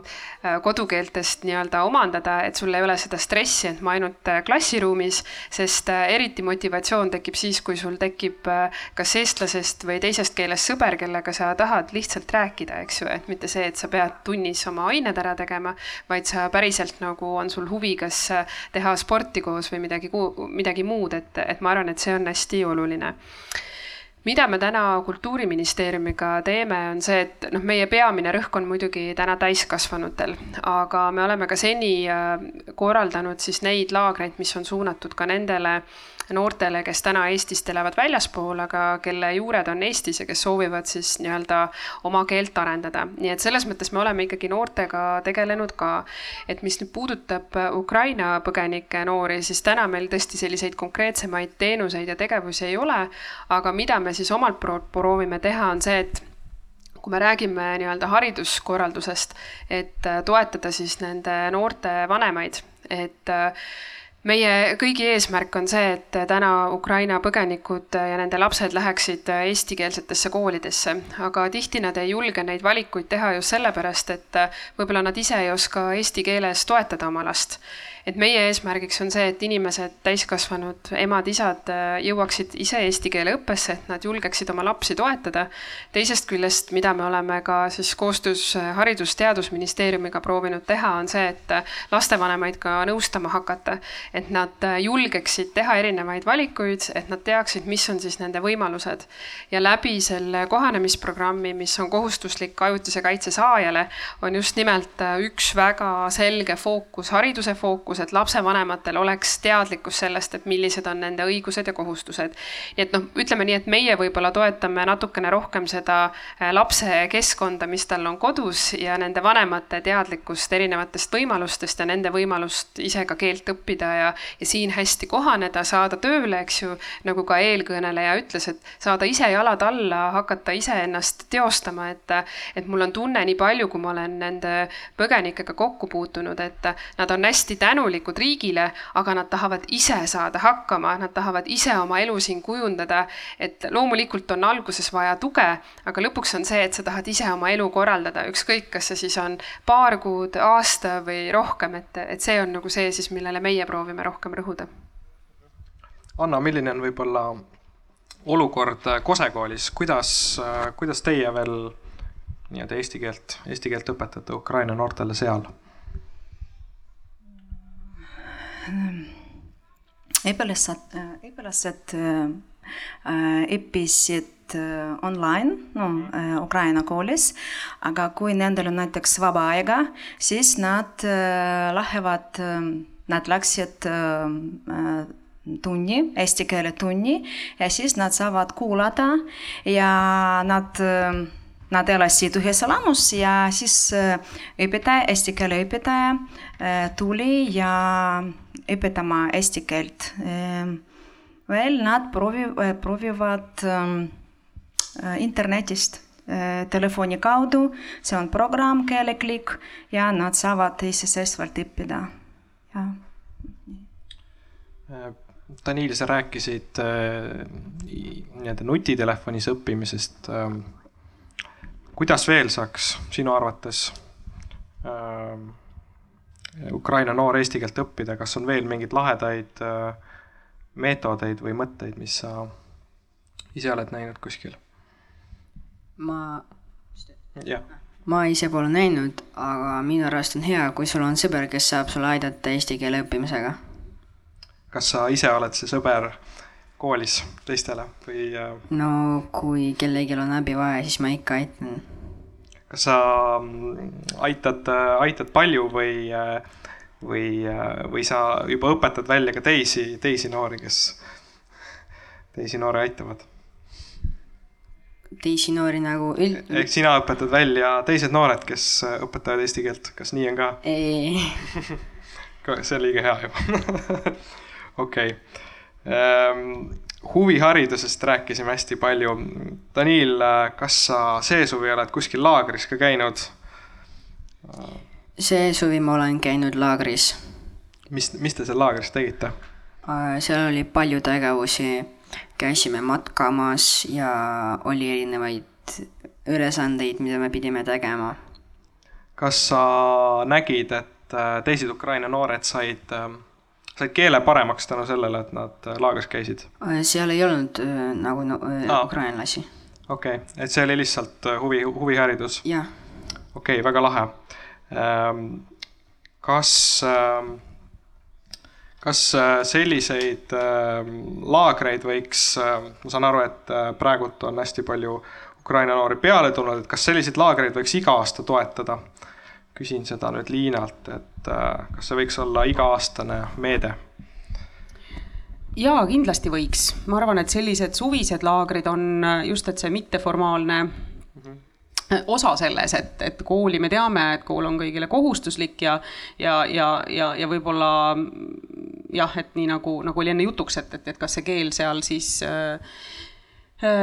kodukeeltest nii-öelda omandada, et sul ei ole seda stressi, et ma ainult klassiruumis, sest eriti motivatsioon tekib siis, kui sul tekib kas eestlasest või teisest keelest sõber, kellega sa tahad lihtsalt rääkida, eks ju, et mitte see, et sa pead tunnis oma ained ära tegema, vaid sa päriselt nagu on sul huvi, kas teha sporti koos või midagi, midagi muud, et, et ma arvan, et see on hästi oluline. Mida me täna Kultuuriministeeriumiga teeme, on see, et noh, meie peamine rõhk on muidugi täna täiskasvanutel, aga me oleme ka seni äh, korraldanud siis neid laagreid, mis on suunatud ka nendele noortele, kes täna Eestist elavad väljaspool, aga kelle juured on Eestis ja kes soovivad siis nii-öelda oma keelt arendada. nii et selles mõttes me oleme ikkagi noortega tegelenud ka. et mis nüüd puudutab Ukraina põgenike noori, siis täna meil tõesti selliseid konkreetsemaid teenuseid ja tegevusi ei ole, aga mida me siis omalt poolt proovime teha, on see, et kui me räägime nii-öelda hariduskorraldusest, et toetada siis nende noorte vanemaid, et äh, meie kõigi eesmärk on see, et täna Ukraina põgenikud ja nende lapsed läheksid eestikeelsetesse koolidesse, aga tihti nad ei julge neid valikuid teha just sellepärast, et võib-olla nad ise ei oska eesti keeles toetada oma last et meie eesmärgiks on see, et inimesed, täiskasvanud emad-isad äh, jõuaksid ise eesti keele õppesse, et nad julgeksid oma lapsi toetada. teisest küljest, mida me oleme ka siis koostöös äh, Haridus-Teadusministeeriumiga proovinud teha, on see, et äh, lastevanemaid ka nõustama hakata. et nad julgeksid teha erinevaid valikuid, et nad teaksid, mis on siis nende võimalused. ja läbi selle kohanemisprogrammi, mis on kohustuslik ajutise kaitse saajale, on just nimelt üks väga selge fookus, hariduse fookus, fookus, et lapsevanematel oleks teadlikkus sellest, et millised on nende õigused ja kohustused. nii et noh, ütleme nii, et meie võib-olla toetame natukene rohkem seda äh, lapse keskkonda, mis tal on kodus ja nende vanemate teadlikkust erinevatest võimalustest ja nende võimalust ise ka keelt õppida ja, ja siin hästi kohaneda, saada tööle, eks ju, nagu ka eelkõneleja ütles, et saada ise jalad alla, hakata iseennast teostama, et, et mul on tunne nii palju, kui ma olen nende põgenikega kokku puutunud, et nad on hästi tänulikud tänulikud riigile, aga nad tahavad ise saada hakkama, nad tahavad ise oma elu siin kujundada. et loomulikult on alguses vaja tuge, aga lõpuks on see, et sa tahad ise oma elu korraldada, ükskõik, kas see siis on paar kuud, aasta või rohkem, et, et see on nagu see siis, millele meie proovime rohkem rõhuda Anna, milline on võib-olla olukord Kose koolis, kuidas, kuidas teie veel nii-öelda eesti keelt, eesti keelt õpetate Ukraina noortele seal? Õpilased, õpilased õppisid online, no Ukraina koolis, aga kui nendel on näiteks vaba aega, siis nad lähevad, nad läksid tunni, eesti keele tunni ja siis nad saavad kuulata ja nad, nad elasid ühes elamus ja siis õpetaja, eesti keele õpetaja tuli ja õpetama eesti keelt. veel nad proovi-, proovivad internetist telefoni kaudu, see on programm Keeleklikk ja nad saavad iseseisvalt õppida, jah. Danil, sa rääkisid äh, nii-öelda nutitelefonis õppimisest äh,. kuidas veel saaks sinu arvates äh, Ukraina noor eesti keelt õppida, kas on veel mingeid lahedaid äh, meetodeid või mõtteid, mis sa ise oled näinud kuskil? ma, jah ma ise pole näinud, aga minu arust on hea, kui sul on sõber, kes saab sulle aidata eesti keele õppimisega kas sa ise oled see sõber koolis teistele või? no kui kellelgi on abi vaja, siis ma ikka aitan. Kas sa mm, aitad, aitad palju või, või, või sa juba õpetad välja ka teisi, teisi noori, kes teisi noori aitavad? teisi noori nagu üld-. ehk sina õpetad välja teised noored, kes õpetavad eesti keelt, kas nii on ka? ei (laughs) see on liiga hea juba (laughs) okei okay. ähm,. Huviharidusest rääkisime hästi palju. Danil, kas sa see suvi oled kuskil laagris ka käinud? see suvi ma olen käinud laagris. mis, mis te seal laagris tegite? seal oli palju tegevusi, käisime matkamas ja oli erinevaid ülesandeid, mida me pidime tegema. kas sa nägid, et äh, teised Ukraina noored said äh, said keele paremaks tänu sellele, et nad äh, laagris käisid? seal ei olnud äh, nagu no, äh, ukrainlasi. okei okay., et see oli lihtsalt huvi, huviharidus? jah. okei okay,, väga lahe. Ähm, kas, ähm, kas selliseid ähm, laagreid võiks, ma saan aru, et praegult on hästi palju Ukraina noori peale tulnud, et kas selliseid laagreid võiks iga aasta toetada? Küsin seda nüüd Liinalt, et äh, kas see võiks olla iga-aastane meede? jaa, kindlasti võiks, ma arvan, et sellised suvised laagrid on äh, just, et see mitteformaalne mm -hmm osa selles, et, et kooli me teame, et kool on kõigile kohustuslik ja, ja, ja, ja, ja võib-olla jah, et nii nagu, nagu oli enne jutuks, et, et, et kas see keel seal siis Äh,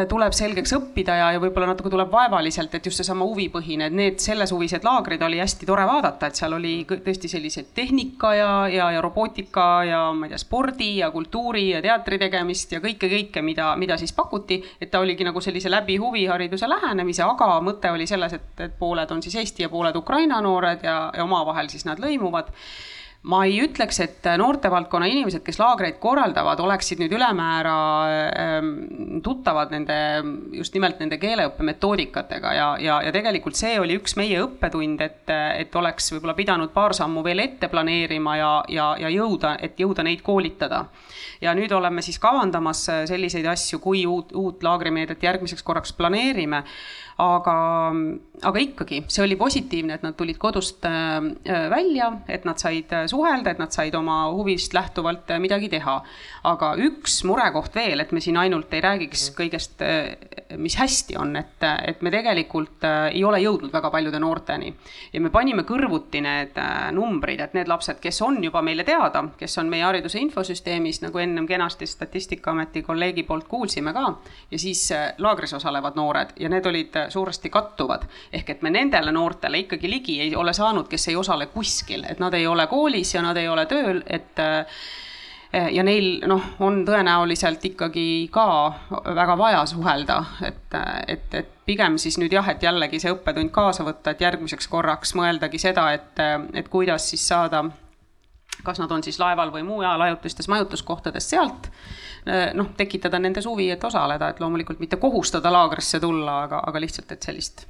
tuleb selgeks õppida ja, ja võib-olla natuke tuleb vaevaliselt, et just seesama huvipõhine, et need sellesuvised laagrid oli hästi tore vaadata, et seal oli tõesti selliseid tehnika ja, ja, ja robootika ja ma ei tea, spordi ja kultuuri ja teatri tegemist ja kõike, kõike, mida, mida siis pakuti. et ta oligi nagu sellise läbi huvihariduse lähenemise, aga mõte oli selles, et, et pooled on siis Eesti ja pooled Ukraina noored ja, ja omavahel siis nad lõimuvad ma ei ütleks, et noortevaldkonna inimesed, kes laagreid korraldavad, oleksid nüüd ülemäära ähm, tuttavad nende, just nimelt nende keeleõppe metoodikatega ja, ja, ja tegelikult see oli üks meie õppetund, et, et oleks võib-olla pidanud paar sammu veel ette planeerima ja, ja, ja jõuda, et jõuda neid koolitada. ja nüüd oleme siis kavandamas selliseid asju, kui uut, uut laagrimeedet järgmiseks korraks planeerime aga, aga ikkagi, see oli positiivne, et nad tulid kodust äh, välja, et nad said äh, suhelda, et nad said oma huvist lähtuvalt äh, midagi teha. aga üks murekoht veel, et me siin ainult ei räägiks kõigest, mis hästi on, et, et me tegelikult ei ole jõudnud väga paljude noorteni. ja me panime kõrvuti need numbrid, et need lapsed, kes on juba meile teada, kes on meie hariduse infosüsteemis, nagu ennem kenasti Statistikaameti kolleegi poolt kuulsime ka, ja siis laagris osalevad noored ja need olid suuresti kattuvad. ehk et me nendele noortele ikkagi ligi ei ole saanud, kes ei osale kuskil, et nad ei ole koolis ja nad ei ole tööl, et eh, ja neil noh, on tõenäoliselt ikkagi ka väga vaja suhelda, et, et, et pigem siis nüüd jah, et jällegi see õppetund kaasa võtta, et järgmiseks korraks mõeldagi seda, et, et kuidas siis saada kas nad on siis laeval või mujal ajutistes majutuskohtades sealt, noh, tekitada nendes huvi, et osaleda, et loomulikult mitte kohustada laagrisse tulla, aga, aga lihtsalt, et sellist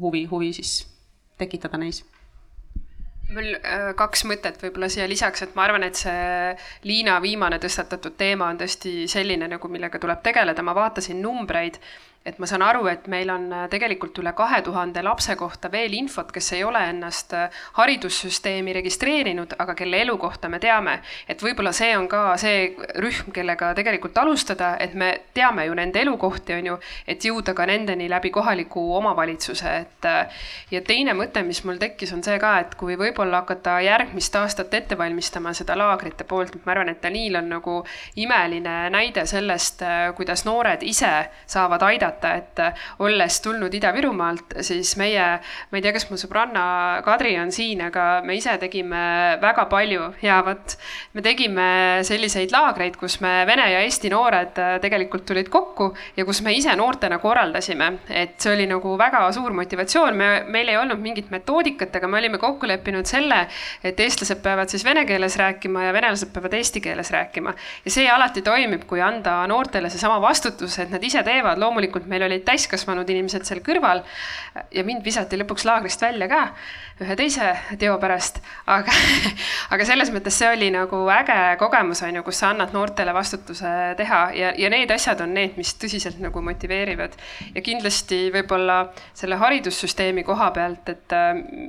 huvi, huvi siis tekitada neis. Mul kaks mõtet võib-olla siia lisaks, et ma arvan, et see Liina viimane tõstatatud teema on tõesti selline nagu, millega tuleb tegeleda, ma vaatasin numbreid et ma saan aru, et meil on äh, tegelikult üle kahe tuhande lapse kohta veel infot, kes ei ole ennast äh, haridussüsteemi registreerinud, aga kelle elukohta me teame. et võib-olla see on ka see rühm, kellega tegelikult alustada, et me teame ju nende elukohti, on ju, et jõuda ka nendeni läbi kohaliku omavalitsuse, et. Äh, ja teine mõte, mis mul tekkis, on see ka, et kui võib-olla hakata järgmist aastat ette valmistama seda laagrite poolt, ma arvan, et Daniil on nagu imeline näide sellest, kuidas noored ise saavad aidata aidata, et äh, olles tulnud Ida-Virumaalt, siis meie, ma ei tea, kas mu sõbranna Kadri on siin, aga me ise tegime väga palju ja vot me tegime selliseid laagreid, kus me vene ja eesti noored äh, tegelikult tulid kokku ja kus me ise noortena korraldasime, et see oli nagu väga suur motivatsioon, me, meil ei olnud mingit metoodikat, aga me olime kokku leppinud selle, et eestlased peavad siis vene keeles rääkima ja venelased peavad eesti keeles rääkima. ja see alati toimib, kui anda noortele seesama vastutus, et nad ise teevad, loomulikult tegelikult meil olid täiskasvanud inimesed seal kõrval ja mind visati lõpuks laagrist välja ka ühe teise teo pärast, aga, (laughs) aga selles mõttes see oli nagu äge kogemus, on ju, kus sa annad noortele vastutuse teha ja, ja need asjad on need, mis tõsiselt nagu motiveerivad. ja kindlasti võib-olla selle haridussüsteemi koha pealt, et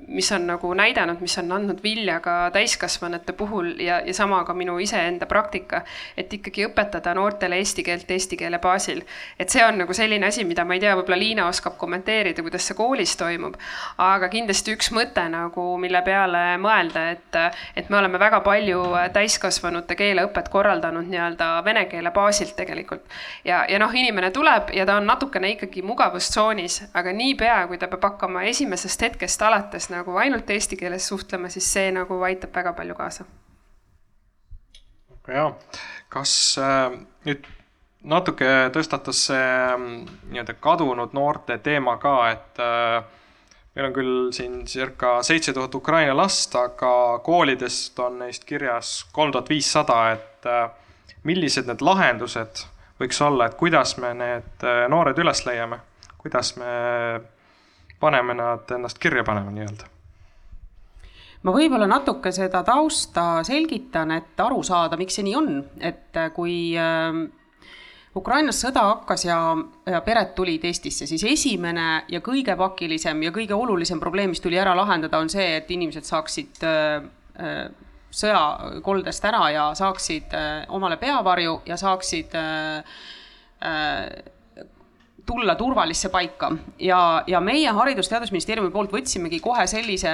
mis on nagu näidanud, mis on andnud vilja ka täiskasvanute puhul ja, ja sama ka minu iseenda praktika, et ikkagi õpetada noortele eesti keelt eesti keele baasil. et see on nagu selline asi, mida ma ei tea, võib-olla Liina oskab kommenteerida, kuidas see koolis toimub, aga kindlasti üks mõte nagu, mille peale mõelda, et, et me oleme väga palju täiskasvanute keeleõpet korraldanud nii-öelda vene keele baasilt tegelikult. ja, ja noh, inimene tuleb ja ta on natukene ikkagi mugavustsoonis, aga niipea, kui ta peab hakkama esimesest hetkest alates nagu ainult eesti keeles suhtlema, siis see nagu aitab väga palju kaasa. ja, kas äh, nüüd natuke tõstatas see nii-öelda kadunud noorte teema ka, et äh, meil on küll siin circa seitse tuhat Ukraina last, aga koolidest on neist kirjas kolm tuhat viissada, et äh, millised need lahendused võiks olla, et kuidas me need äh, noored üles leiame, kuidas me paneme nad ennast kirja panema nii-öelda? ma võib-olla natuke seda tausta selgitan, et aru saada, miks see nii on, et kui Ukrainas sõda hakkas ja, ja pered tulid Eestisse, siis esimene ja kõige pakilisem ja kõige olulisem probleem, mis tuli ära lahendada, on see, et inimesed saaksid äh, äh sõjakoldest ära ja saaksid äh, omale peavarju ja saaksid tulla turvalisse paika. ja, ja meie Haridus-Teadusministeeriumi poolt võtsimegi kohe sellise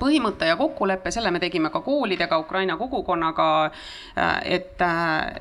põhimõte ja kokkulepe, selle me tegime ka koolidega, Ukraina kogukonnaga, et,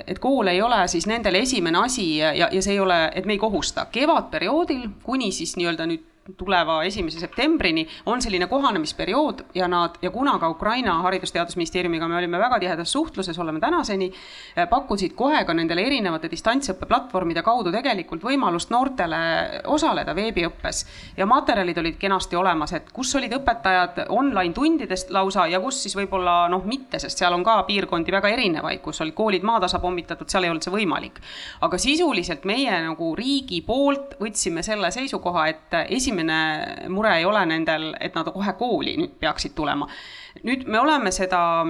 et kool ei ole siis nendele esimene asi ja, ja see ei ole, et me ei kohusta. kevadperioodil kuni siis nii-öelda nüüd tuleva esimese septembrini on selline kohanemisperiood ja nad ja kuna ka Ukraina Haridus-Teadusministeeriumiga me olime väga tihedas suhtluses, oleme tänaseni, eh, pakkusid kohe ka nendele erinevate distantsõppeplatvormide kaudu tegelikult võimalust noortele osaleda veebiõppes. ja materjalid olid kenasti olemas, et kus olid õpetajad online tundidest lausa ja kus siis võib-olla noh, mitte, sest seal on ka piirkondi väga erinevaid, kus olid koolid maatasa pommitatud, seal ei olnud see võimalik. aga sisuliselt meie nagu riigi poolt võtsime selle seisukoha, et esimene esimene mure ei ole nendel, et nad kohe kooli nüüd peaksid tulema. nüüd me oleme seda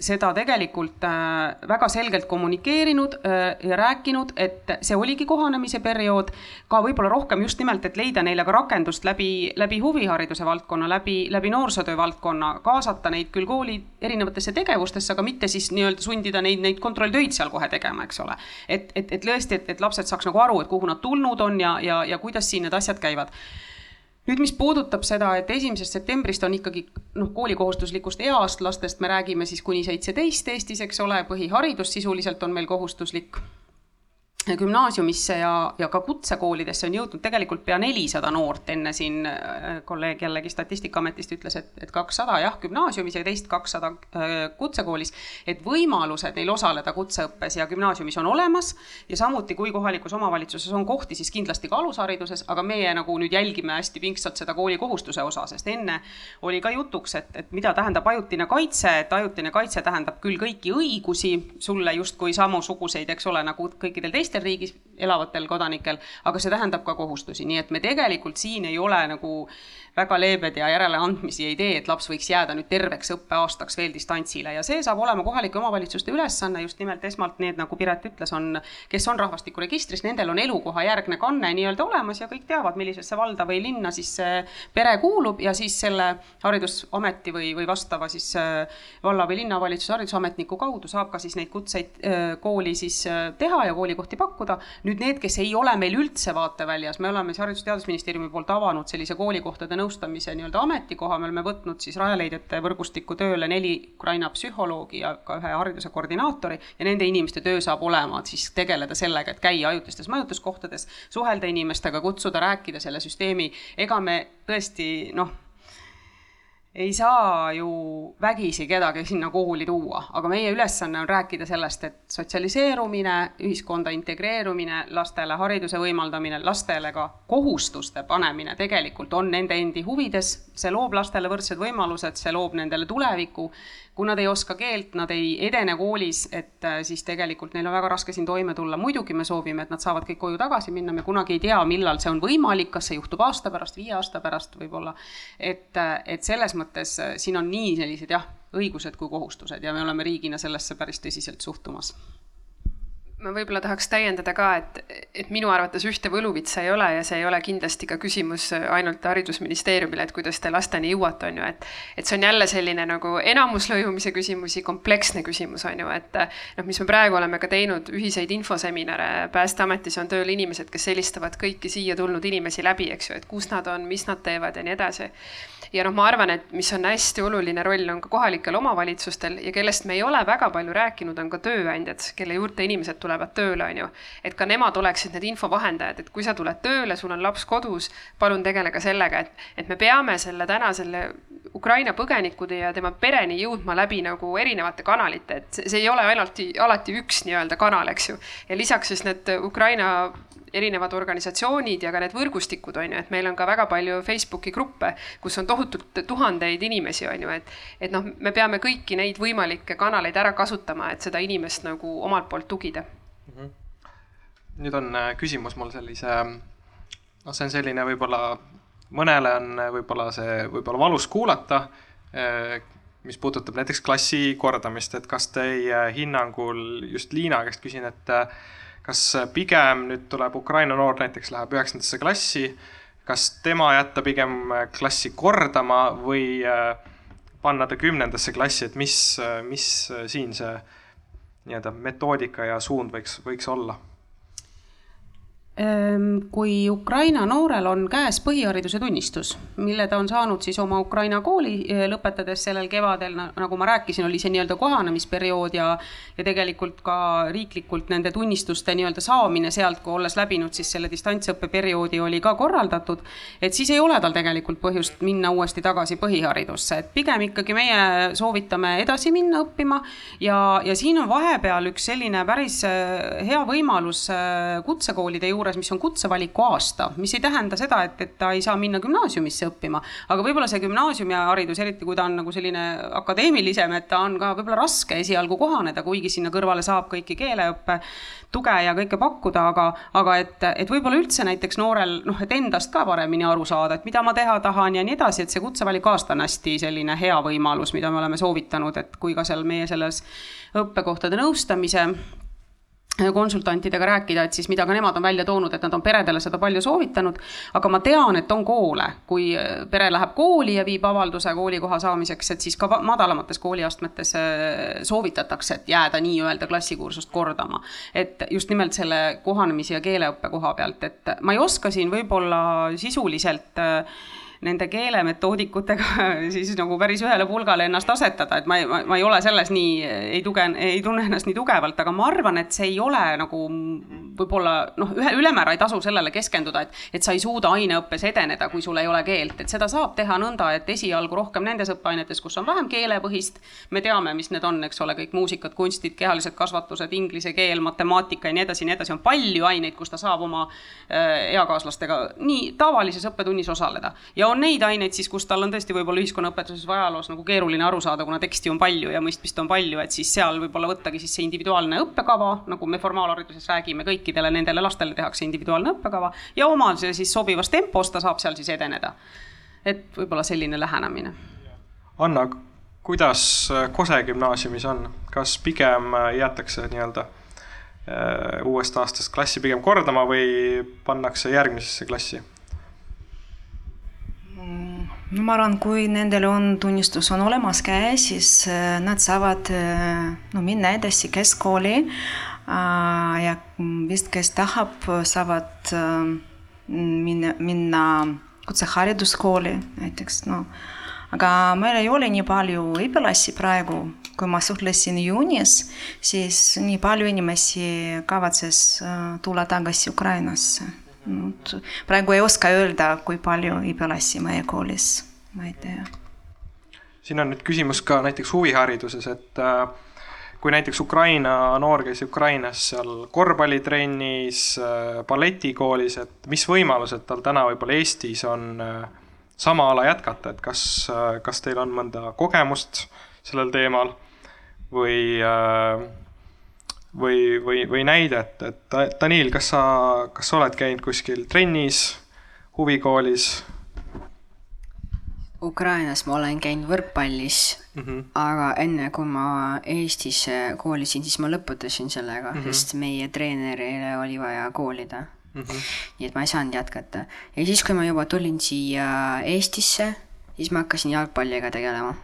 seda tegelikult äh, väga selgelt kommunikeerinud äh, ja rääkinud, et see oligi kohanemise periood, ka võib-olla rohkem just nimelt, et leida neile ka rakendust läbi, läbi huvihariduse valdkonna, läbi, läbi noorsootöö valdkonna, kaasata neid küll kooli erinevatesse tegevustesse, aga mitte siis nii-öelda sundida neid, neid kontrolltöid seal kohe tegema, eks ole. et, et, et tõesti, et, et lapsed saaks nagu aru, et kuhu nad tulnud on ja, ja, ja kuidas siin need asjad käivad nüüd, mis puudutab seda, et esimesest septembrist on ikkagi noh, koolikohustuslikust east lastest me räägime siis kuni seitseteist Eestis, eks ole, põhiharidus sisuliselt on meil kohustuslik gümnaasiumisse ja, ja ka kutsekoolidesse on jõudnud tegelikult pea nelisada noort, enne siin äh, kolleeg jällegi Statistikaametist ütles, et, et kakssada jah, gümnaasiumis ja teist kakssada äh, kutsekoolis. et võimalused neil osaleda kutseõppes ja gümnaasiumis on olemas ja samuti, kui kohalikus omavalitsuses on kohti, siis kindlasti ka alushariduses, aga meie nagu nüüd jälgime hästi pingsalt seda koolikohustuse osa, sest enne oli ka jutuks, et, et mida tähendab ajutine kaitse, et ajutine kaitse tähendab küll kõiki õigusi sulle justkui samusuguseid, eks ole, nagu kõikidel teistel teistel riigis elavatel kodanikel, aga see tähendab ka kohustusi, nii et me tegelikult siin ei ole nagu väga leebed ja järeleandmisi ei tee, et laps võiks jääda nüüd terveks õppeaastaks veel distantsile ja see saab olema kohalike omavalitsuste ülesanne just nimelt esmalt need, nagu Piret ütles, on, kes on rahvastikuregistris, nendel on elukohajärgne kanne nii-öelda olemas ja kõik teavad, millisesse valda või linna siis see pere kuulub ja siis selle haridusameti või, või vastava siis äh, valla või linnavalitsuse haridusametniku kaudu saab ka siis neid kutseid äh, kooli siis äh, teha ja koolikohti pakkuda. nüüd need, kes ei ole meil üldse vaateväljas, me oleme siis Haridus- ja Teadusministeeriumi poolt avanud sellise koolikohtade nõustamise nii-öelda ametikoha, me oleme võtnud siis Rajaleidjate võrgustikku tööle neli Ukraina psühholoogi ja ka ühe hariduse koordinaatori ja nende inimeste töö saab olema siis tegeleda sellega, et käia ajutistes majutuskohtades, suhelda inimestega, kutsuda, rääkida selle süsteemi, ega me tõesti noh ei saa ju vägisi kedagi sinna kooli tuua, aga meie ülesanne on rääkida sellest, et sotsialiseerumine, ühiskonda integreerumine, lastele hariduse võimaldamine, lastele ka kohustuste panemine tegelikult on nende endi huvides, see loob lastele võrdsed võimalused, see loob nendele tuleviku kui nad ei oska keelt, nad ei edene koolis, et äh, siis tegelikult neil on väga raske siin toime tulla. muidugi me soovime, et nad saavad kõik koju tagasi minna, me kunagi ei tea, millal see on võimalik, kas see juhtub aasta pärast, viie aasta pärast võib-olla. et, äh, et selles mõttes äh, siin on nii sellised jah, õigused kui kohustused ja me oleme riigina sellesse päris tõsiselt suhtumas ma võib-olla tahaks täiendada ka, et, et minu arvates ühte võluvitsa ei ole ja see ei ole kindlasti ka küsimus ainult Haridusministeeriumile, et kuidas te lasteni jõuate, on ju, et et see on jälle selline nagu enamuslõimumise küsimusi, kompleksne küsimus, on ju, et noh, mis me praegu oleme ka teinud, ühiseid infoseminare, Päästeametis on tööl inimesed, kes helistavad kõiki siia tulnud inimesi läbi, eks ju, et kus nad on, mis nad teevad ja nii edasi ja noh, ma arvan, et mis on hästi oluline roll, on ka kohalikel omavalitsustel ja kellest me ei ole väga palju rääkinud, on ka tööandjad, kelle juurde inimesed tulevad tööle, on ju. et ka nemad oleksid need infovahendajad, et kui sa tuled tööle, sul on laps kodus, palun tegele ka sellega, et, et me peame selle täna selle Ukraina põgenikude ja tema pereni jõudma läbi nagu erinevate kanalite, et see ei ole ainult alati üks nii-öelda kanal, eks ju. ja lisaks siis need Ukraina erinevad organisatsioonid ja ka need võrgustikud on ju, et meil on ka väga palju Facebooki gruppe, kus on tohutult tuhandeid inimesi, on ju, et, et noh, me peame kõiki neid võimalikke kanaleid ära kasutama, et seda inimest nagu omalt poolt tugida mm. -hmm. nüüd on äh, küsimus mul sellise, noh, see on selline võib-olla, mõnele on äh, võib-olla see võib-olla valus kuulata äh, mis puudutab näiteks klassi kordamist, et kas teie hinnangul, just Liina käest küsin, et kas pigem nüüd tuleb Ukraina noor näiteks läheb üheksandasse klassi, kas tema jätta pigem klassi kordama või äh, panna ta kümnendasse klassi, et mis, mis siin see nii-öelda metoodika ja suund võiks, võiks olla? Ehm, kui Ukraina noorel on käes põhihariduse tunnistus, mille ta on saanud siis oma Ukraina kooli eh, lõpetades sellel kevadel, nagu ma rääkisin, oli see nii-öelda kohanemisperiood ja ja tegelikult ka riiklikult nende tunnistuste nii-öelda saamine sealt, kui olles läbinud siis selle distantsõppe perioodi, oli ka korraldatud, et siis ei ole tal tegelikult põhjust minna uuesti tagasi põhiharidusse, et pigem ikkagi meie soovitame edasi minna õppima ja, ja siin on vahepeal üks selline päris eh, hea võimalus eh, kutsekoolide juures, juures, mis on kutsevaliku aasta, mis ei tähenda seda, et, et ta ei saa minna gümnaasiumisse õppima, aga võib-olla see gümnaasiumiharidus, eriti kui ta on nagu selline akadeemilisem, et ta on ka võib-olla raske esialgu kohaneda, kuigi sinna kõrvale saab kõiki keeleõppe tuge ja kõike pakkuda, aga, aga et, et võib-olla üldse näiteks noorel noh, et endast ka paremini aru saada, et mida ma teha tahan ja nii edasi, et see kutsevaliku aasta on hästi selline hea võimalus, mida me oleme soovitanud, et kui ka seal meie selles õppekohtade nõustamise konsultantidega rääkida, et siis mida ka nemad on välja toonud, et nad on peredele seda palju soovitanud. aga ma tean, et on koole, kui pere läheb kooli ja viib avalduse koolikoha saamiseks, et siis ka madalamates kooliastmetes äh, soovitatakse, et jääda nii-öelda klassikursust kordama. et just nimelt selle kohanemise ja keeleõppe koha pealt, et ma ei oska siin võib-olla sisuliselt äh, nende keelemetoodikutega (laughs) siis nagu päris ühele pulgale ennast asetada, et ma ei, ma ei ole selles nii, ei tuge, ei tunne ennast nii tugevalt, aga ma arvan, et see ei ole nagu võib-olla noh, ühe, ülemäära ei tasu sellele keskenduda, et, et sa ei suuda aineõppes edeneda, kui sul ei ole keelt, et seda saab teha nõnda, et esialgu rohkem nendes õppeainetes, kus on vähem keelepõhist, me teame, mis need on, eks ole, kõik muusikad, kunstid, kehalised kasvatused, inglise keel, matemaatika ja nii edasi, nii edasi, on palju aineid, kus ta saab oma äh, eakaaslastega nii tavalises õppetunnis osaleda. ja on neid aineid siis, kus tal on tõesti võib-olla ühiskonnaõpetuses või ajaloos nagu keeruline aru saada, kuna teksti on palju ja mõistmist on palju, et siis seal võib-olla võttagi siis see individuaalne õppekava, nagu me formaalhariduses räägime, kõikidele nendele lastele tehakse individuaalne õppekava ja omal siis sobivas tempos ta saab seal siis edeneda. et võib-olla selline lähenemine. Anna, kuidas Kose gümnaasiumis on, kas pigem jäetakse nii-öelda äh, uuest aastast klassi pigem kordama või pannakse järgmisesse klassi? No ma arvan, kui nendel on tunnistus on olemas käes, siis äh, nad saavad äh, no minna edasi keskkooli ja vist, kes tahab, saavad minna, minna kutsehariduskooli näiteks, no aga meil ei ole nii palju õpilasi praegu, kui ma suhtlesin juunis, siis nii palju inimesi kavatses tulla tagasi Ukrainasse. Praegu ei oska öelda, kui palju õpilasi meie koolis, ma ei tea. siin on nüüd küsimus ka näiteks huvihariduses, et äh, kui näiteks Ukraina noor käis Ukrainas seal korvpallitrennis, äh, balletikoolis, et mis võimalused tal täna võib-olla Eestis on äh, sama ala jätkata, et kas, kas teil on mõnda kogemust sellel teemal või, või, või, või näidet, et Danil, kas sa, kas sa oled käinud kuskil trennis, huvikoolis? Ukrainas ma olen käinud võrkpallis mm, -hmm. aga enne kui ma Eestis koolisin, siis ma lõpetasin sellega mm, -hmm. sest meie treenerile oli vaja koolida mm. -hmm. nii et ma ei saanud jätkata. ja siis, kui ma juba tulin siia Eestisse, siis ma hakkasin jalgpalliga tegelema.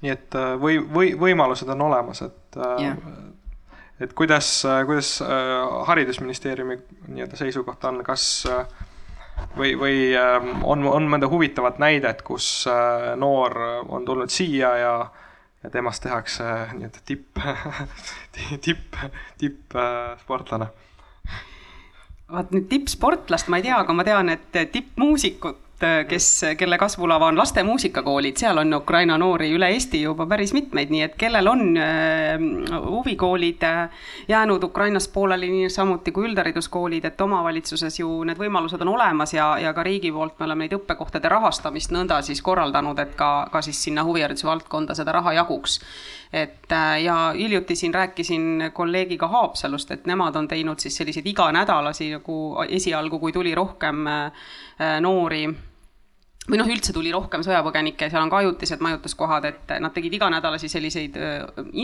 nii et äh, või, või võimalused on olemas, et yeah. Et kuidas, kuidas äh, haridusministeeriumi nii-öelda seisukoht on, kas äh, või, või ähm, on, on mõnda huvitavat näidet, kus äh, noor on tulnud siia ja, ja temast tehakse nii-öelda tipp, (laughs) tipp, tippsportlane? vaat nüüd tippsportlast ma ei tea, aga ma tean, et tippmuusikut Äh, kes, kelle kasvulava on laste muusikakoolid, seal on Ukraina noori üle Eesti juba päris mitmeid, nii et kellel on äh, huvikoolid äh, jäänud Ukrainast pooleli, nii samuti kui üldhariduskoolid, et omavalitsuses ju need võimalused on olemas ja, ja ka riigi poolt me oleme neid õppekohtade rahastamist nõnda siis korraldanud, et ka, ka siis sinna huvihariduse valdkonda seda raha jaguks. Et ja hiljuti siin rääkisin kolleegiga Haapsalust, et nemad on teinud siis selliseid iganädalasi nagu esialgu, kui tuli rohkem noori või noh, üldse tuli rohkem sõjapõgenikke, seal on ka ajutised majutuskohad, et nad tegid iganädalasi selliseid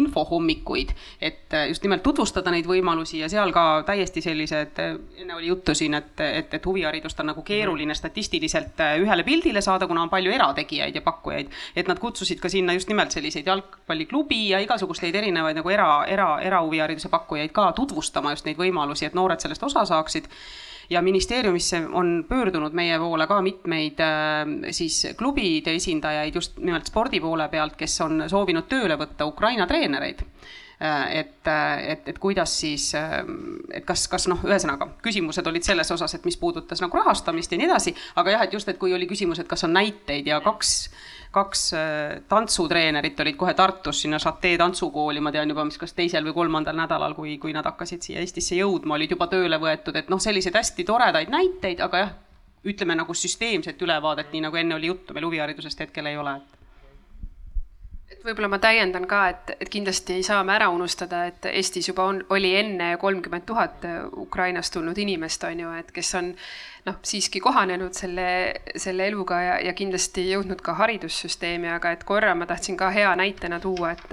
infohommikuid, et just nimelt tutvustada neid võimalusi ja seal ka täiesti sellised, enne oli juttu siin, et, et, et huviharidust on nagu keeruline statistiliselt ühele pildile saada, kuna on palju erategijaid ja pakkujaid. et nad kutsusid ka sinna just nimelt selliseid jalgpalliklubi ja igasuguseid erinevaid nagu era, era, erahuvihariduse pakkujaid ka tutvustama just neid võimalusi, et noored sellest osa saaksid ja ministeeriumisse on pöördunud meie poole ka mitmeid äh, siis klubide esindajaid just nimelt spordi poole pealt, kes on soovinud tööle võtta Ukraina treenereid. Äh, et, äh, et, et kuidas siis, et kas, kas noh, ühesõnaga küsimused olid selles osas, et mis puudutas nagu rahastamist ja nii edasi, aga jah, et just, et kui oli küsimus, et kas on näiteid ja kaks kaks äh, tantsutreenerit olid kohe Tartus sinna Chate tantsukooli, ma tean juba, mis kas teisel või kolmandal nädalal, kui, kui nad hakkasid siia Eestisse jõudma, olid juba tööle võetud, et noh, selliseid hästi toredaid näiteid, aga jah, ütleme nagu süsteemset ülevaadet, nii nagu enne oli juttu, meil huviharidusest hetkel ei ole võib-olla ma täiendan ka, et, et kindlasti ei saa me ära unustada, et Eestis juba on, oli enne kolmkümmend tuhat Ukrainast tulnud inimest, on ju, et kes on noh, siiski kohanenud selle, selle eluga ja, ja kindlasti jõudnud ka haridussüsteemi, aga et korra ma tahtsin ka hea näitena tuua, et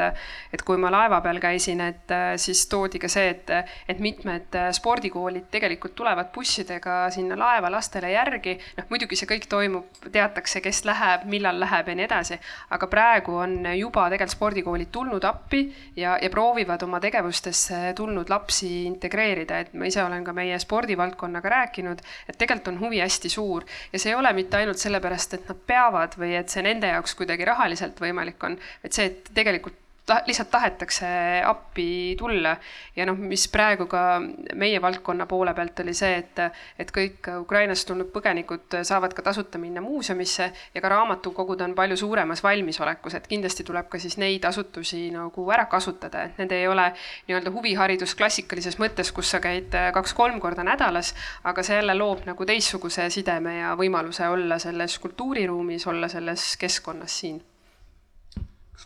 et kui ma laeva peal käisin, et siis toodi ka see, et, et mitmed spordikoolid tegelikult tulevad bussidega sinna laeva lastele järgi, noh muidugi see kõik toimub, teatakse, kes läheb, millal läheb ja nii edasi, aga praegu on juba tegelikult spordikoolid tulnud appi ja, ja proovivad oma tegevustesse tulnud lapsi integreerida, et ma ise olen ka meie spordivaldkonnaga rääkinud, et tegelikult tegelikult on huvi hästi suur. Ja see ei ole mitte ainult sellepärast, et nad peavad või et see nende jaoks kuidagi rahaliselt võimalik on, vaid see, et tegelikult lihtsalt tahetakse appi tulla. ja noh, mis praegu ka meie valdkonna poole pealt oli see, et, et kõik Ukrainast tulnud põgenikud saavad ka tasuta minna muuseumisse ja ka raamatukogud on palju suuremas valmisolekus, et kindlasti tuleb ka siis neid asutusi nagu ära kasutada, et need ei ole nii-öelda huviharidus klassikalises mõttes, kus sa käid kaks-kolm korda nädalas, aga see jälle loob nagu teistsuguse sideme ja võimaluse olla selles kultuuriruumis, olla selles keskkonnas siin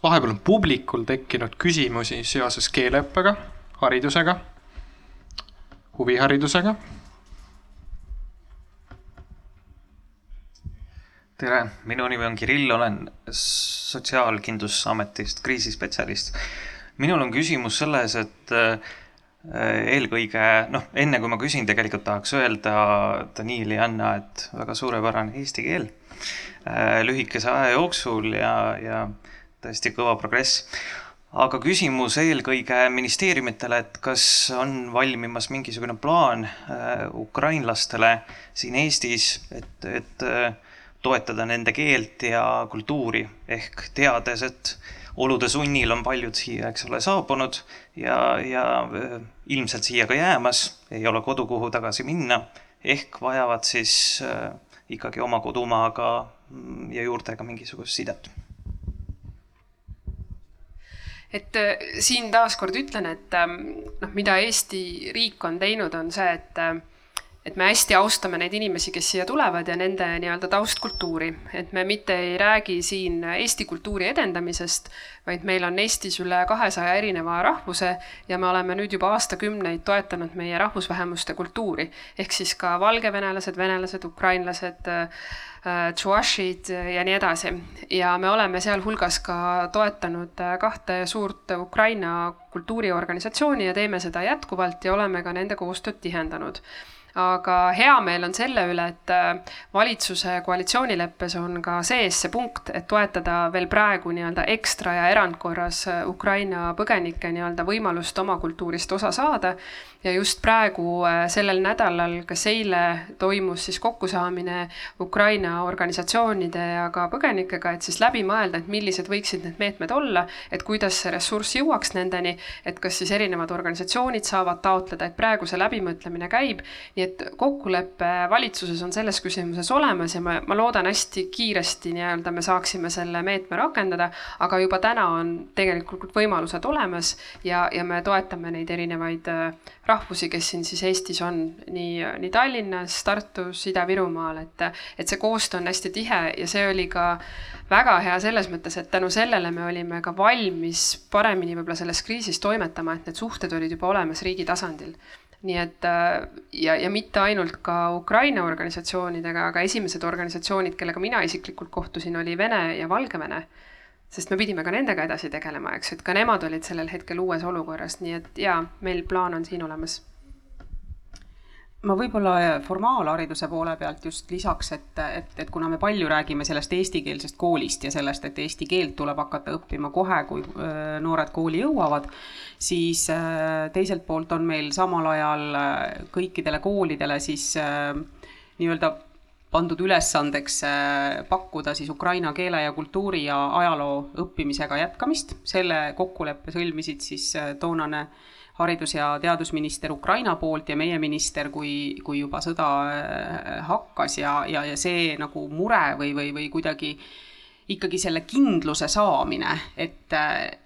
vahepeal on publikul tekkinud küsimusi seoses keeleõppega, haridusega, huviharidusega? tere, minu nimi on Kirill, olen Sotsiaalkindlustusametist kriisispetsialist. minul on küsimus selles, et äh, eelkõige noh, enne kui ma küsin, tegelikult tahaks öelda Daniil ja Anna, et väga suurepärane eesti keel äh, lühikese aja jooksul ja, ja tõesti kõva progress. aga küsimus eelkõige ministeeriumitele, et kas on valmimas mingisugune plaan äh, ukrainlastele siin Eestis, et, et äh, toetada nende keelt ja kultuuri ehk teades, et olude sunnil on paljud siia, eks ole, saabunud ja, ja äh, ilmselt siia ka jäämas, ei ole kodu, kuhu tagasi minna, ehk vajavad siis ikkagi oma kodumaaga mm, ja juurtega mingisugust sidet et äh, siin taaskord ütlen, et ähm, noh, mida Eesti riik on teinud, on see, et äh, et me hästi austame neid inimesi, kes siia tulevad ja nende nii-öelda taustkultuuri, et me mitte ei räägi siin Eesti kultuuri edendamisest, vaid meil on Eestis üle kahesaja erineva rahvuse ja me oleme nüüd juba aastakümneid toetanud meie rahvusvähemuste kultuuri. Ehk siis ka valgevenelased, venelased, ukrainlased Äh, tšuašid ja nii edasi. ja me oleme sealhulgas ka toetanud äh, kahte suurt Ukraina kultuuriorganisatsiooni ja teeme seda jätkuvalt ja oleme ka nende koostööd tihendanud aga hea meel on selle üle, et äh, valitsuse koalitsioonileppes on ka sees see punkt, et toetada veel praegu nii-öelda ekstra ja erandkorras äh, Ukraina põgenike nii-öelda võimalust oma kultuurist osa saada. Ja just praegu äh, sellel nädalal, kas eile toimus siis kokkusaamine Ukraina organisatsioonide ja ka põgenikega, et siis läbi mõelda, et millised võiksid need meetmed olla, et kuidas see ressurss jõuaks nendeni, et kas siis erinevad organisatsioonid saavad taotleda, et praegu see läbimõtlemine käib. nii et kokkulepe valitsuses on selles küsimuses olemas ja ma, ma loodan hästi kiiresti nii-öelda me saaksime selle meetme rakendada, aga juba täna on tegelikult võimalused olemas ja, ja me toetame neid erinevaid äh, rahvusi, kes siin siis Eestis on, nii, nii Tallinnas, Tartus, Ida-Virumaal, et, et see koostöö on hästi tihe ja see oli ka väga hea selles mõttes, et tänu sellele me olime ka valmis paremini võib-olla selles kriisis toimetama, et need suhted olid juba olemas riigi tasandil nii et ja, ja mitte ainult ka Ukraina organisatsioonidega, aga esimesed organisatsioonid, kellega mina isiklikult kohtusin, oli Vene ja Valgevene. Sest me pidime ka nendega edasi tegelema, eks, et ka nemad olid sellel hetkel uues olukorras, nii et jaa, meil plaan on siin olemas. Ma võib-olla formaalhariduse poole pealt just lisaks, et, et, et kuna me palju räägime sellest eestikeelsest koolist ja sellest, et eesti keelt tuleb hakata õppima kohe, kui noored kooli jõuavad, siis teiselt poolt on meil samal ajal kõikidele koolidele siis nii-öelda pandud ülesandeks pakkuda siis ukraina keele ja kultuuri ja ajaloo õppimisega jätkamist. selle kokkuleppe sõlmisid siis toonane äh, haridus- ja teadusminister Ukraina poolt ja meie minister, kui, kui juba sõda äh, hakkas ja, ja, ja see nagu mure või, või, või kuidagi äh, ikkagi selle kindluse saamine, et,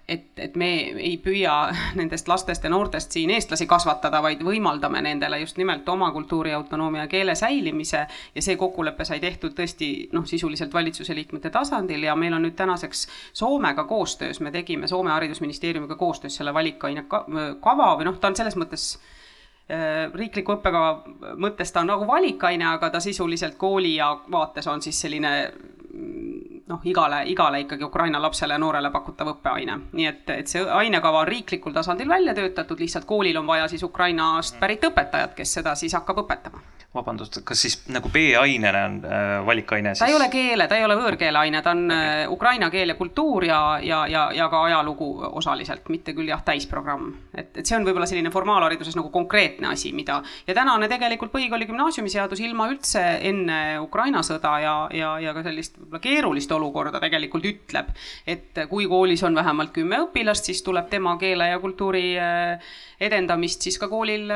et, et me ei püüa nendest lastest ja noortest siin eestlasi kasvatada, vaid võimaldame nendele just nimelt oma kultuuri, autonoomia ja keele säilimise. Ja see kokkulepe sai tehtud tõesti noh, sisuliselt valitsuse liikmete tasandil. Ja meil on nüüd tänaseks Soomega koostöös, me tegime Soome haridusministeeriumiga koostöös selle valikaine kava või noh, ta on selles mõttes äh, riikliku õppekava mõttes ta on nagu valikaine, aga ta sisuliselt kooli ja vaates on siis selline noh, igale, igale ikkagi Ukraina lapsele ja noorele pakutav õppeaine. nii et, et see ainekava on riiklikul tasandil välja töötatud, lihtsalt koolil on vaja siis Ukrainast pärit õpetajat, kes seda siis hakkab õpetama vabandust, kas siis nagu B-ainena on äh, valikaine siis? ta ei ole keele, ta ei ole võõrkeeleaine, ta on okay. Äh, ukraina keel ja kultuur ja, ja, ja, ja ka ajalugu osaliselt, mitte küll jah, täisprogramm. et, et see on võib-olla selline formaalhariduses nagu konkreetne asi, mida ja tänane tegelikult põhikooli gümnaasiumiseadus ilma üldse enne Ukraina sõda ja, ja, ja ka sellist võib-olla keerulist olukorda tegelikult ütleb, et kui koolis on vähemalt kümme õpilast, siis tuleb tema keele ja kultuuri äh, edendamist siis ka koolil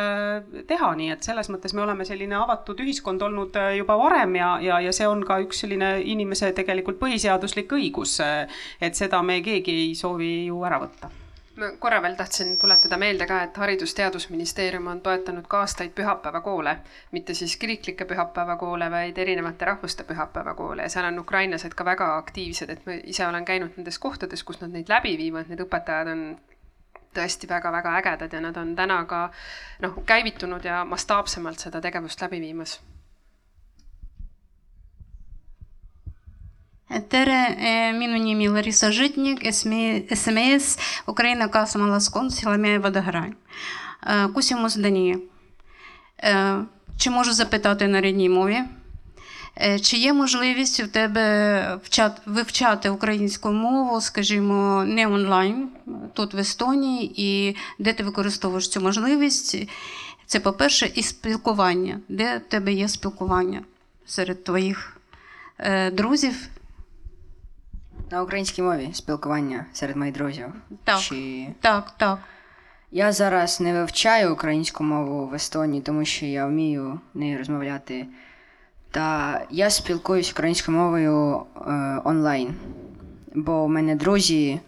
teha, nii et selles mõttes me oleme selline avatud ühiskond olnud äh, juba varem ja, ja, ja see on ka üks selline inimese tegelikult põhiseaduslik õigus, äh, et seda me keegi ei soovi ju ära võtta. Ma korra veel tahtsin tuletada meelde ka, et Haridus-Teadusministeerium on toetanud ka aastaid pühapäevakoole, mitte siis kiriklikke pühapäevakoole, vaid erinevate rahvuste pühapäevakoole ja seal on ukrainlased ka väga aktiivsed, et ma ise olen käinud nendes kohtades, kus nad neid läbi viivad, need õpetajad on tõesti väga-väga ägedad ja nad on täna ka noh, käivitunud ja mastaapsemalt seda tegevust läbi viimas. tere, minu nimi Larissa Žitnik, SMS Ukraina kaasmaalasuskond Silamäe Võdohra. küsimus Dani. kas ma saan küsida vene mowie? Чи є можливість у тебе вчати, вивчати українську мову, скажімо, не онлайн, тут в Естонії, і де ти використовуєш цю можливість? Це, по-перше, і спілкування. Де в тебе є спілкування серед твоїх е, друзів? На українській мові спілкування серед моїх друзів. Так. Чи... Так, так. Я зараз не вивчаю українську мову в Естонії, тому що я вмію нею розмовляти. Та я спілкуюсь українською мовою е, онлайн, бо в мене друзі,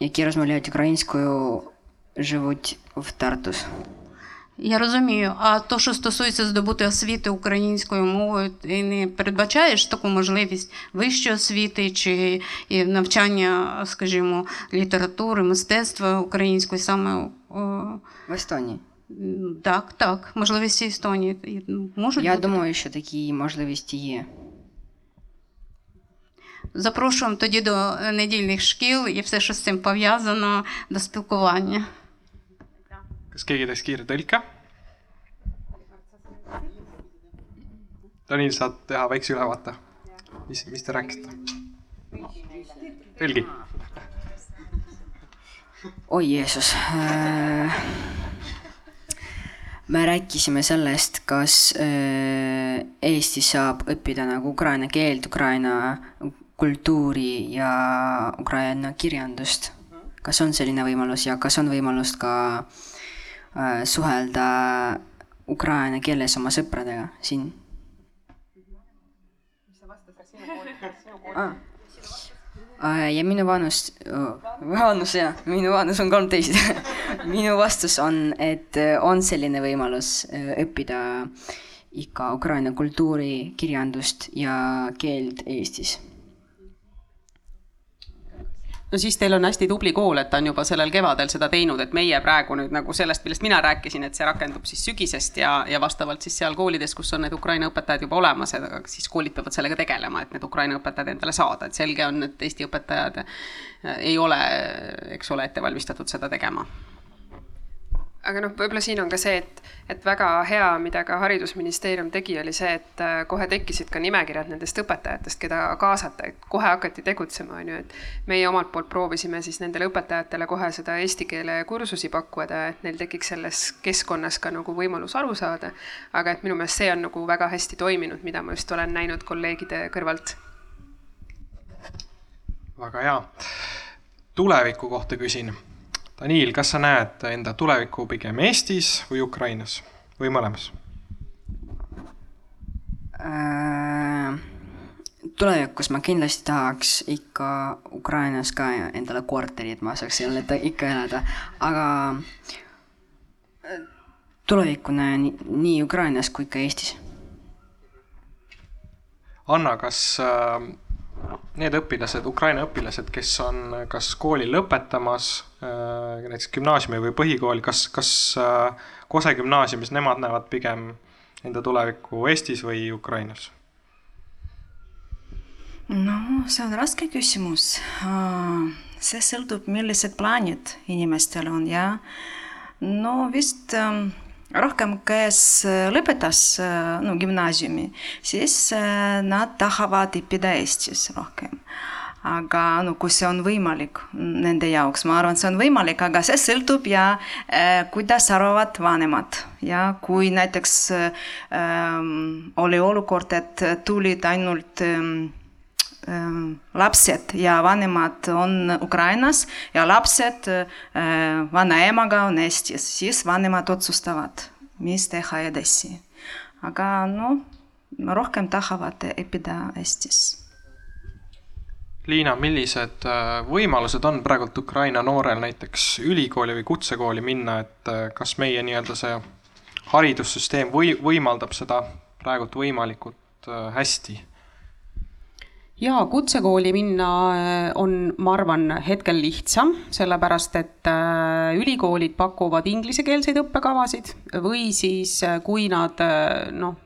які розмовляють українською, живуть в Тартус. Я розумію. А то, що стосується здобути освіти українською мовою, ти не передбачаєш таку можливість вищої освіти чи навчання, скажімо, літератури, мистецтва української саме о, В Естонії. Так, так, можливості Естонії можуть Я бути. думаю, що такі можливості є. Запрошуємо тоді до недільних шкіл і все, що з цим пов'язано, до спілкування. Daniel, saad teha väikse ülevaate? mis, mis te rääkisite? tõlgi. oi Jeesus. Me rääkisime sellest, kas äh, Eestis saab õppida nagu ukraina keelt, ukraina kultuuri ja ukraina kirjandust. kas on selline võimalus ja kas on võimalust ka äh, suhelda ukraina keeles oma sõpradega siin? Ah. Ja minu vanus vanus jah, minu vanus on kolmteist (laughs) minu vastus on, et on selline võimalus õppida ikka Ukraina kultuuri, kirjandust ja keelt Eestis no siis teil on hästi tubli kool, et ta on juba sellel kevadel seda teinud, et meie praegu nüüd nagu sellest, millest mina rääkisin, et see rakendub siis sügisest ja, ja vastavalt siis seal koolides, kus on need Ukraina õpetajad juba olemas, siis koolid peavad sellega tegelema, et need Ukraina õpetajad endale saada, et selge on, et Eesti õpetajad ei ole, eks ole, ette valmistatud seda tegema aga noh, võib-olla siin on ka see, et, et väga hea, mida ka Haridusministeerium tegi, oli see, et äh, kohe tekkisid ka nimekirjad nendest õpetajatest, keda kaasata, et kohe hakati tegutsema, on ju, et meie omalt poolt proovisime siis nendele õpetajatele kohe seda eesti keele kursusi pakkuda, et neil tekiks selles keskkonnas ka nagu võimalus aru saada. aga et minu meelest see on nagu väga hästi toiminud, mida ma just olen näinud kolleegide kõrvalt. väga hea. tuleviku kohta küsin Daniil, kas sa näed enda tulevikku pigem Eestis või Ukrainas või mõlemas äh,? tulevikus ma kindlasti tahaks ikka Ukrainas ka endale korteri, et ma saaks seal ikka elada, aga tulevikku näen nii Ukrainas kui ka Eestis. Anna, kas äh, need õpilased, Ukraina õpilased, kes on kas kooli lõpetamas, näiteks gümnaasiumi või põhikooli, kas, kas Kose gümnaasiumis nemad näevad pigem enda tulevikku Eestis või Ukrainas? no see on raske küsimus. see sõltub, millised plaanid inimestel on ja no vist rohkem, kes lõpetas no gümnaasiumi, siis nad tahavad õppida Eestis rohkem. Aga no kui see on võimalik nende jaoks, ma arvan, see on võimalik, aga see sõltub ja äh, kuidas arvavad vanemad. Ja kui näiteks äh, oli olukord, et tulid ainult äh, lapsed ja vanemad on Ukrainas ja lapsed vanaemaga on Eestis, siis vanemad otsustavad, mis teha edasi. aga noh, rohkem tahavad õppida Eestis Liina, millised võimalused on praegult Ukraina noorel näiteks ülikooli või kutsekooli minna, et äh, kas meie nii-öelda see haridussüsteem või võimaldab seda praegult võimalikult äh, hästi? Jaa, kutsekooli minna on, ma arvan, hetkel lihtsam, sellepärast et ülikoolid pakuvad inglisekeelseid õppekavasid või siis kui nad noh,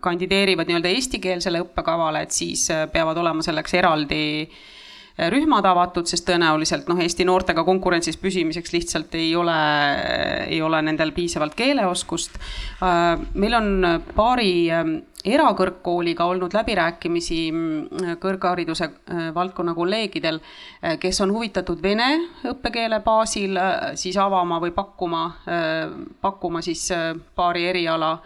kandideerivad nii-öelda eestikeelsele õppekavale, et siis äh, peavad olema selleks eraldi äh, rühmad avatud, sest tõenäoliselt noh, Eesti noortega konkurentsis püsimiseks lihtsalt ei ole, ei ole nendel piisavalt keeleoskust. Äh, meil on paari erakõrgkooliga olnud läbirääkimisi mm, kõrghariduse valdkonna kolleegidel, kes on huvitatud vene õppekeele baasil siis avama või pakkuma, pakkuma siis paari eriala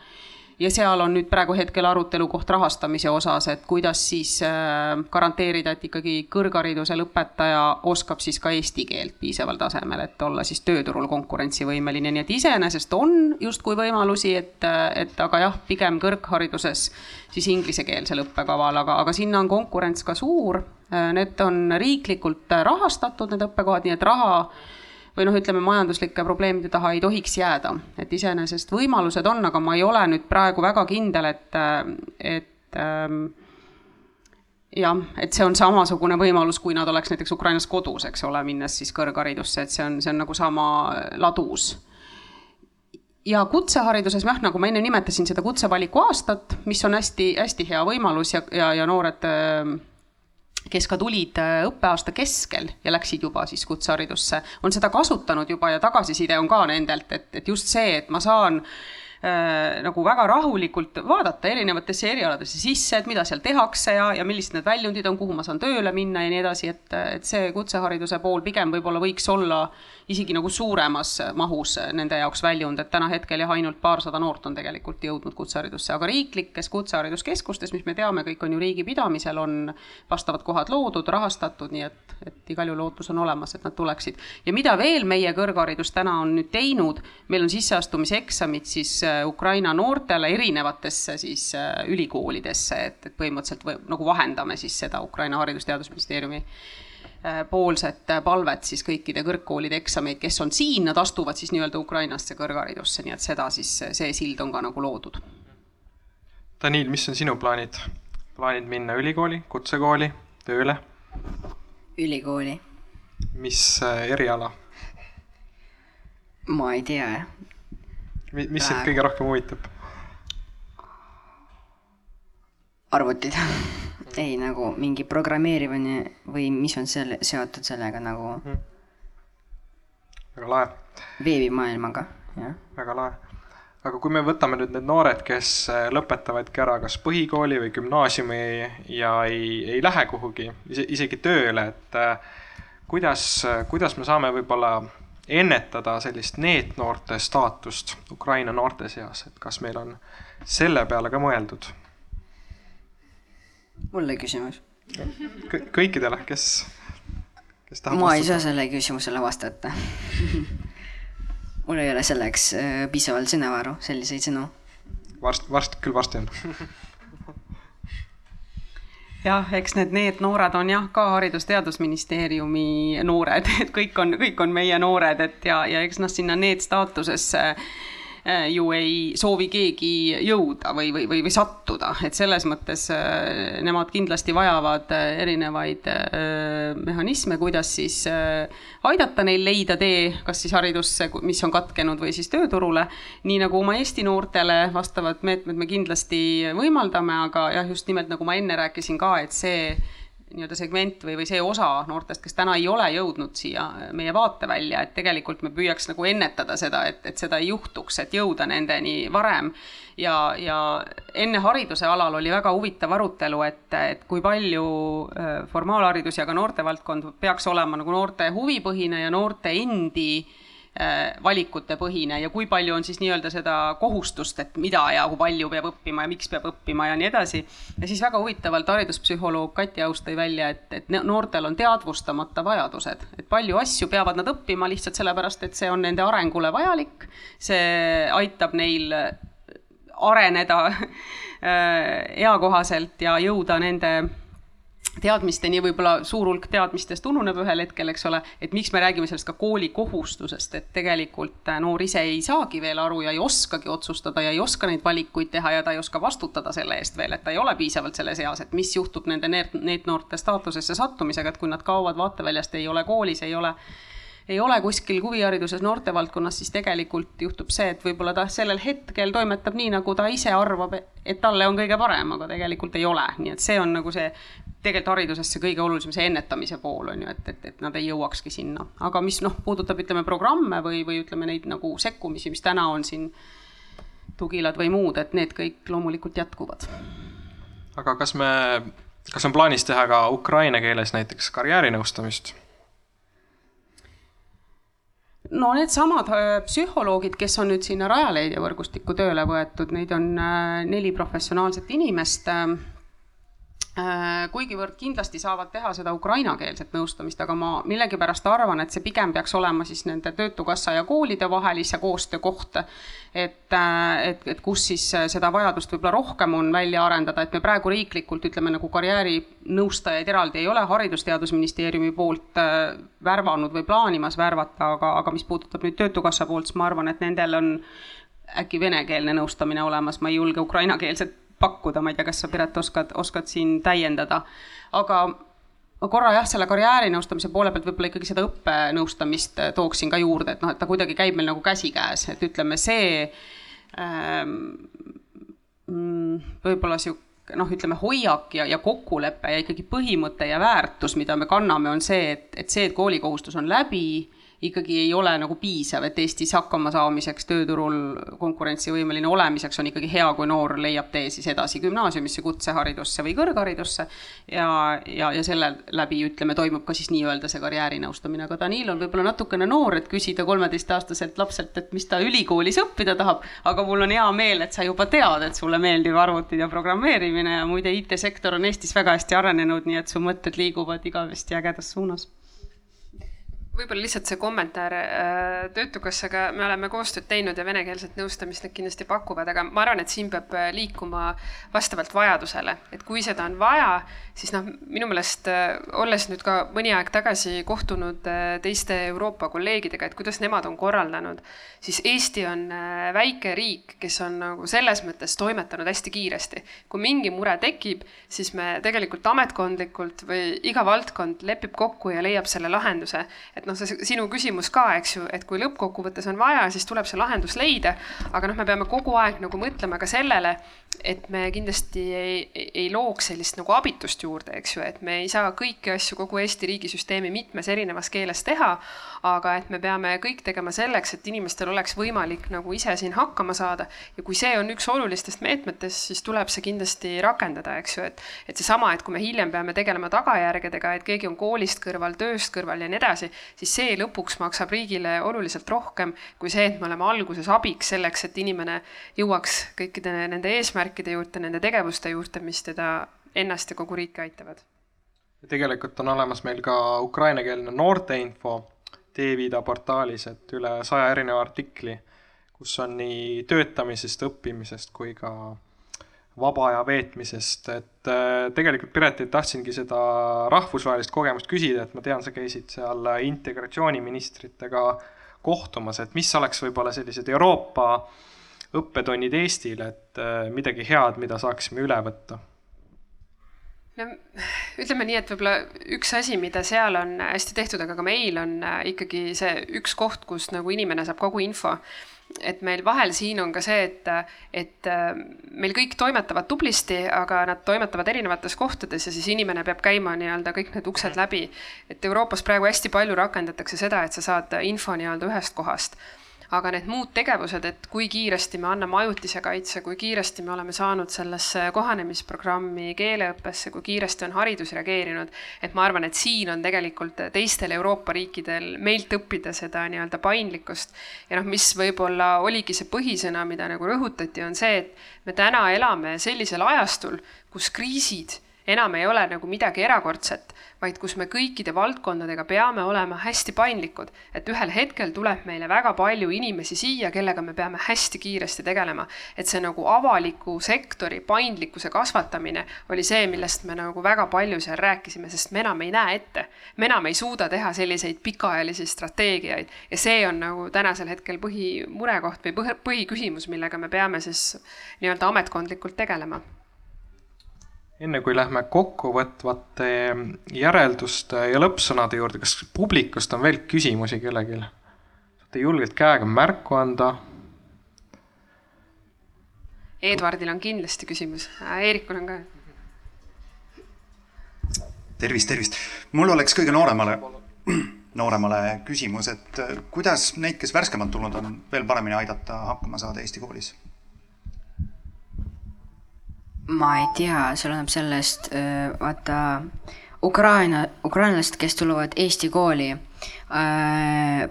ja seal on nüüd praegu hetkel arutelu koht rahastamise osas, et kuidas siis äh, garanteerida, et ikkagi kõrghariduse lõpetaja oskab siis ka eesti keelt piisaval tasemel, et olla siis tööturul konkurentsivõimeline, nii et iseenesest on justkui võimalusi, et, et aga jah, pigem kõrghariduses siis inglisekeelsel õppekaval, aga, aga sinna on konkurents ka suur. Äh, need on riiklikult rahastatud, need õppekohad, nii et raha või noh, ütleme majanduslike probleemide taha ei tohiks jääda, et iseenesest võimalused on, aga ma ei ole nüüd praegu väga kindel, et, et ähm, jah, et see on samasugune võimalus, kui nad oleks näiteks Ukrainas kodus, eks ole, minnes siis kõrgharidusse, et see on, see on nagu sama ladus. Ja kutsehariduses jah, nagu ma enne nimetasin seda kutsevaliku aastat, mis on hästi-hästi hea võimalus ja, ja, ja noored äh, kes ka tulid äh, õppeaasta keskel ja läksid juba siis kutseharidusse, on seda kasutanud juba ja tagasiside on ka nendelt, et, et just see, et ma saan äh, nagu väga rahulikult vaadata erinevatesse erialadesse sisse, et mida seal tehakse ja, ja millised need väljundid on, kuhu ma saan tööle minna ja nii edasi, et, et see kutsehariduse pool pigem võib-olla võiks olla isegi nagu suuremas mahus nende jaoks väljund, et täna hetkel jah, ainult paarsada noort on tegelikult jõudnud kutseharidusse, aga riiklikes kutsehariduskeskustes, mis me teame, kõik on ju riigi pidamisel, on vastavad kohad loodud, rahastatud, nii et, et igal juhul ootus on olemas, et nad tuleksid. ja mida veel meie kõrgharidus täna on nüüd teinud, meil on sisseastumiseksamid siis Ukraina noortele erinevatesse siis äh, ülikoolidesse, et, et põhimõtteliselt või, nagu vahendame siis seda Ukraina Haridus-Teadusministeeriumi Äh, poolset palvet siis kõikide kõrgkoolide eksameid, kes on siin, nad astuvad siis nii-öelda Ukrainasse kõrgharidusse, nii et seda siis, see sild on ka nagu loodud. Daniil, mis on sinu plaanid? plaanid minna ülikooli, kutsekooli, tööle? ülikooli. mis äh, eriala? ma ei tea. Mis sind kõige rohkem huvitab? arvutid (laughs) ei, nagu mingi programmeerimine või mis on selle, seotud sellega nagu mm. väga lahe. veebimaailmaga, jah. väga lahe. aga kui me võtame nüüd need noored, kes äh, lõpetavadki ära kas põhikooli või gümnaasiumi ja ei, ei lähe kuhugi, isegi tööle, et äh, kuidas, kuidas me saame võib-olla ennetada sellist NEET-noorte staatust Ukraina noorte seas, et kas meil on selle peale ka mõeldud? mulle küsimus Kõ. kõikidele, kes, kes tahavad ma ei saa sellele küsimusele vastata (laughs) mul ei ole selleks äh, piisavalt sõnavaru, selliseid sõnu. varsti, varsti, küll varsti on (laughs) jah, eks need, need noored on jah, ka Haridus-Teadusministeeriumi noored, et kõik on, kõik on meie noored, et ja, ja eks noh, sinna need staatusesse ju ei soovi keegi jõuda või, või, või, või sattuda, et selles mõttes äh, nemad kindlasti vajavad äh, erinevaid mehhanisme, kuidas siis aidata neil leida tee, kas siis haridusse, mis on katkenud, või siis tööturule. nii nagu oma Eesti noortele vastavad meetmed me kindlasti võimaldame, aga jah, just nimelt nagu ma enne rääkisin ka, et see nii-öelda segment või, või see osa noortest, kes täna ei ole jõudnud siia meie vaatevälja, et tegelikult me püüaks nagu ennetada seda, et, et seda ei juhtuks, et jõuda nendeni varem. ja, ja enne hariduse alal oli väga huvitav arutelu, et, et kui palju äh, formaalharidus ja ka noortevaldkond peaks olema nagu noorte huvipõhine ja noorte endi äh, Äh, valikutepõhine ja kui palju on siis nii-öelda seda kohustust, et mida ja kui palju peab õppima ja miks peab õppima ja nii edasi. ja siis väga huvitavalt hariduspsühholoog Kati Aus tõi välja, et, et noortel on teadvustamata vajadused, et palju asju peavad nad õppima lihtsalt sellepärast, et see on nende arengule vajalik. see aitab neil areneda äh, eakohaselt ja jõuda nende teadmisteni, võib-olla suur hulk teadmistest ununeb ühel hetkel, eks ole, et miks me räägime sellest ka kooli kohustusest, et tegelikult äh, noor ise ei saagi veel aru ja ei oskagi otsustada ja ei oska neid valikuid teha ja ta ei oska vastutada selle eest veel, et ta ei ole piisavalt selles eas, et mis juhtub nende NEET-noorte staatusesse sattumisega, et kui nad kaovad vaateväljast, ei ole koolis, ei ole ei ole kuskil huvihariduses noortevaldkonnas, siis tegelikult juhtub see, et võib-olla ta sellel hetkel toimetab nii, nagu ta ise arvab, et talle on kõige parem, aga tegelikult ei ole, nii et see on nagu see tegelikult hariduses see kõige olulisem, see ennetamise pool on ju, et, et, et nad ei jõuakski sinna. aga mis noh, puudutab, ütleme, programme või, või ütleme neid nagu sekkumisi, mis täna on siin, tugilad või muud, et need kõik loomulikult jätkuvad. aga kas me, kas on plaanis teha ka ukraina keeles näiteks karjäärinõustamist? no needsamad äh, psühholoogid, kes on nüüd sinna Rajaleidja võrgustikku tööle võetud, neid on äh, neli professionaalset inimest äh, kuigivõrd kindlasti saavad teha seda ukrainakeelset nõustamist, aga ma millegipärast arvan, et see pigem peaks olema siis nende Töötukassa ja koolide vahelise koostöö koht. et, äh, et, et kus siis seda vajadust võib-olla rohkem on välja arendada, et me praegu riiklikult ütleme nagu karjäärinõustajaid eraldi ei ole Haridus-Teadusministeeriumi poolt äh, värvanud või plaanimas värvata, aga, aga mis puudutab nüüd Töötukassa poolt, siis ma arvan, et nendel on äkki venekeelne nõustamine olemas, ma ei julge ukrainakeelset pakkuda, ma ei tea, kas sa, Piret, oskad, oskad siin täiendada, aga ma korra jah, selle karjäärinõustamise poole pealt võib-olla ikkagi seda õppenõustamist äh, tooksin ka juurde, et noh, et ta kuidagi käib meil nagu käsikäes, et ütleme, see ähm, mm, võib-olla sihuke noh, ütleme hoiak ja, ja kokkulepe ja ikkagi põhimõte ja väärtus, mida me kanname, on see, et, et see, et koolikohustus on läbi ikkagi ei ole nagu piisav, et Eestis hakkama saamiseks, tööturul konkurentsivõimeline olemiseks on ikkagi hea, kui noor leiab tee siis edasi gümnaasiumisse, kutseharidusse või kõrgharidusse. ja, ja, ja selle läbi ütleme, toimub ka siis nii-öelda see karjäärinõustamine, aga Danil on võib-olla natukene noor, et küsida kolmeteistaastaselt lapselt, et mis ta ülikoolis õppida tahab. aga mul on hea meel, et sa juba tead, et sulle meeldib arvutid ja programmeerimine ja muide, IT-sektor on Eestis väga hästi arenenud, nii et su mõtted liiguvad igavesti ägedas suunas võib-olla lihtsalt see kommentaar äh, Töötukassaga, me oleme koostööd teinud ja venekeelset nõustamist nad kindlasti pakuvad, aga ma arvan, et siin peab äh, liikuma vastavalt vajadusele, et kui seda on vaja, siis noh, minu meelest äh, olles nüüd ka mõni aeg tagasi kohtunud teiste Euroopa kolleegidega, et kuidas nemad on korraldanud, siis Eesti on väike riik, kes on nagu selles mõttes toimetanud hästi kiiresti. kui mingi mure tekib, siis me tegelikult ametkondlikult või iga valdkond lepib kokku ja leiab selle lahenduse, et noh, see sinu küsimus ka, eks ju, et kui lõppkokkuvõttes on vaja, siis tuleb see lahendus leida. aga noh, me peame kogu aeg nagu mõtlema ka sellele, et me kindlasti ei, ei looks sellist nagu abitust juurde, eks ju, et me ei saa kõiki asju kogu Eesti riigisüsteemi mitmes erinevas keeles teha. aga et me peame kõik tegema selleks, et inimestel oleks võimalik nagu ise siin hakkama saada. ja kui see on üks olulistest meetmetest, siis tuleb see kindlasti rakendada, eks ju, et, et seesama, et kui me hiljem peame tegelema tagajärgedega, et keegi on koolist kõrval, tööst kõrval ja nii edasi, siis see lõpuks maksab riigile oluliselt rohkem kui see, et me oleme alguses abiks selleks, et inimene jõuaks kõikide nende eesmärkide juurde, nende tegevuste juurde, mis teda ennast ja kogu riiki aitavad. tegelikult on olemas meil ka ukrainakeelne noorteinfo T-Vida portaalis, et üle saja erineva artikli, kus on nii töötamisest, õppimisest kui ka vaba aja veetmisest, et äh, tegelikult Piretilt tahtsingi seda rahvusvahelist kogemust küsida, et ma tean, sa käisid seal integratsiooniministritega kohtumas, et mis oleks võib-olla sellised Euroopa õppetunnid Eestile, et äh, midagi head, mida saaksime üle võtta? No ütleme nii, et võib-olla üks asi, mida seal on hästi tehtud, aga ka meil on äh, ikkagi see üks koht, kus nagu inimene saab kogu info. Et meil vahel siin on ka see, et, et meil kõik toimetavad tublisti, aga nad toimetavad erinevates kohtades ja siis inimene peab käima nii-öelda kõik need uksed läbi. et Euroopas praegu hästi palju rakendatakse seda, et sa saad info nii-öelda ühest kohast aga need muud tegevused, et kui kiiresti me anname ajutise kaitse, kui kiiresti me oleme saanud sellesse kohanemisprogrammi, keeleõppesse, kui kiiresti on haridus reageerinud, et ma arvan, et siin on tegelikult teistel Euroopa riikidel meilt õppida seda nii-öelda paindlikkust. ja noh, mis võib-olla oligi see põhisõna, mida nagu rõhutati, on see, et me täna elame sellisel ajastul, kus kriisid enam ei ole nagu midagi erakordset, vaid kus me kõikide valdkondadega peame olema hästi paindlikud, et ühel hetkel tuleb meile väga palju inimesi siia, kellega me peame hästi kiiresti tegelema. et see nagu avaliku sektori paindlikkuse kasvatamine oli see, millest me nagu väga palju seal rääkisime, sest me enam ei näe ette. me enam ei suuda teha selliseid pikaajalisi strateegiaid ja see on nagu tänasel hetkel põhimurekoht või põhiküsimus, millega me peame siis nii-öelda ametkondlikult tegelema enne kui lähme kokkuvõtvate järelduste ja lõppsõnade juurde, kas publikust on veel küsimusi kellelgi? saate julgelt käega märku anda. Edwardil on kindlasti küsimus, Eerikul on ka. tervist, tervist. mul oleks kõige nooremale, nooremale küsimus, et kuidas neid, kes värskemalt tulnud on, veel paremini aidata hakkama saada Eesti koolis ma ei tea, see oleneb sellest, vaata Ukraina, ukrainlased, kes tulevad Eesti kooli,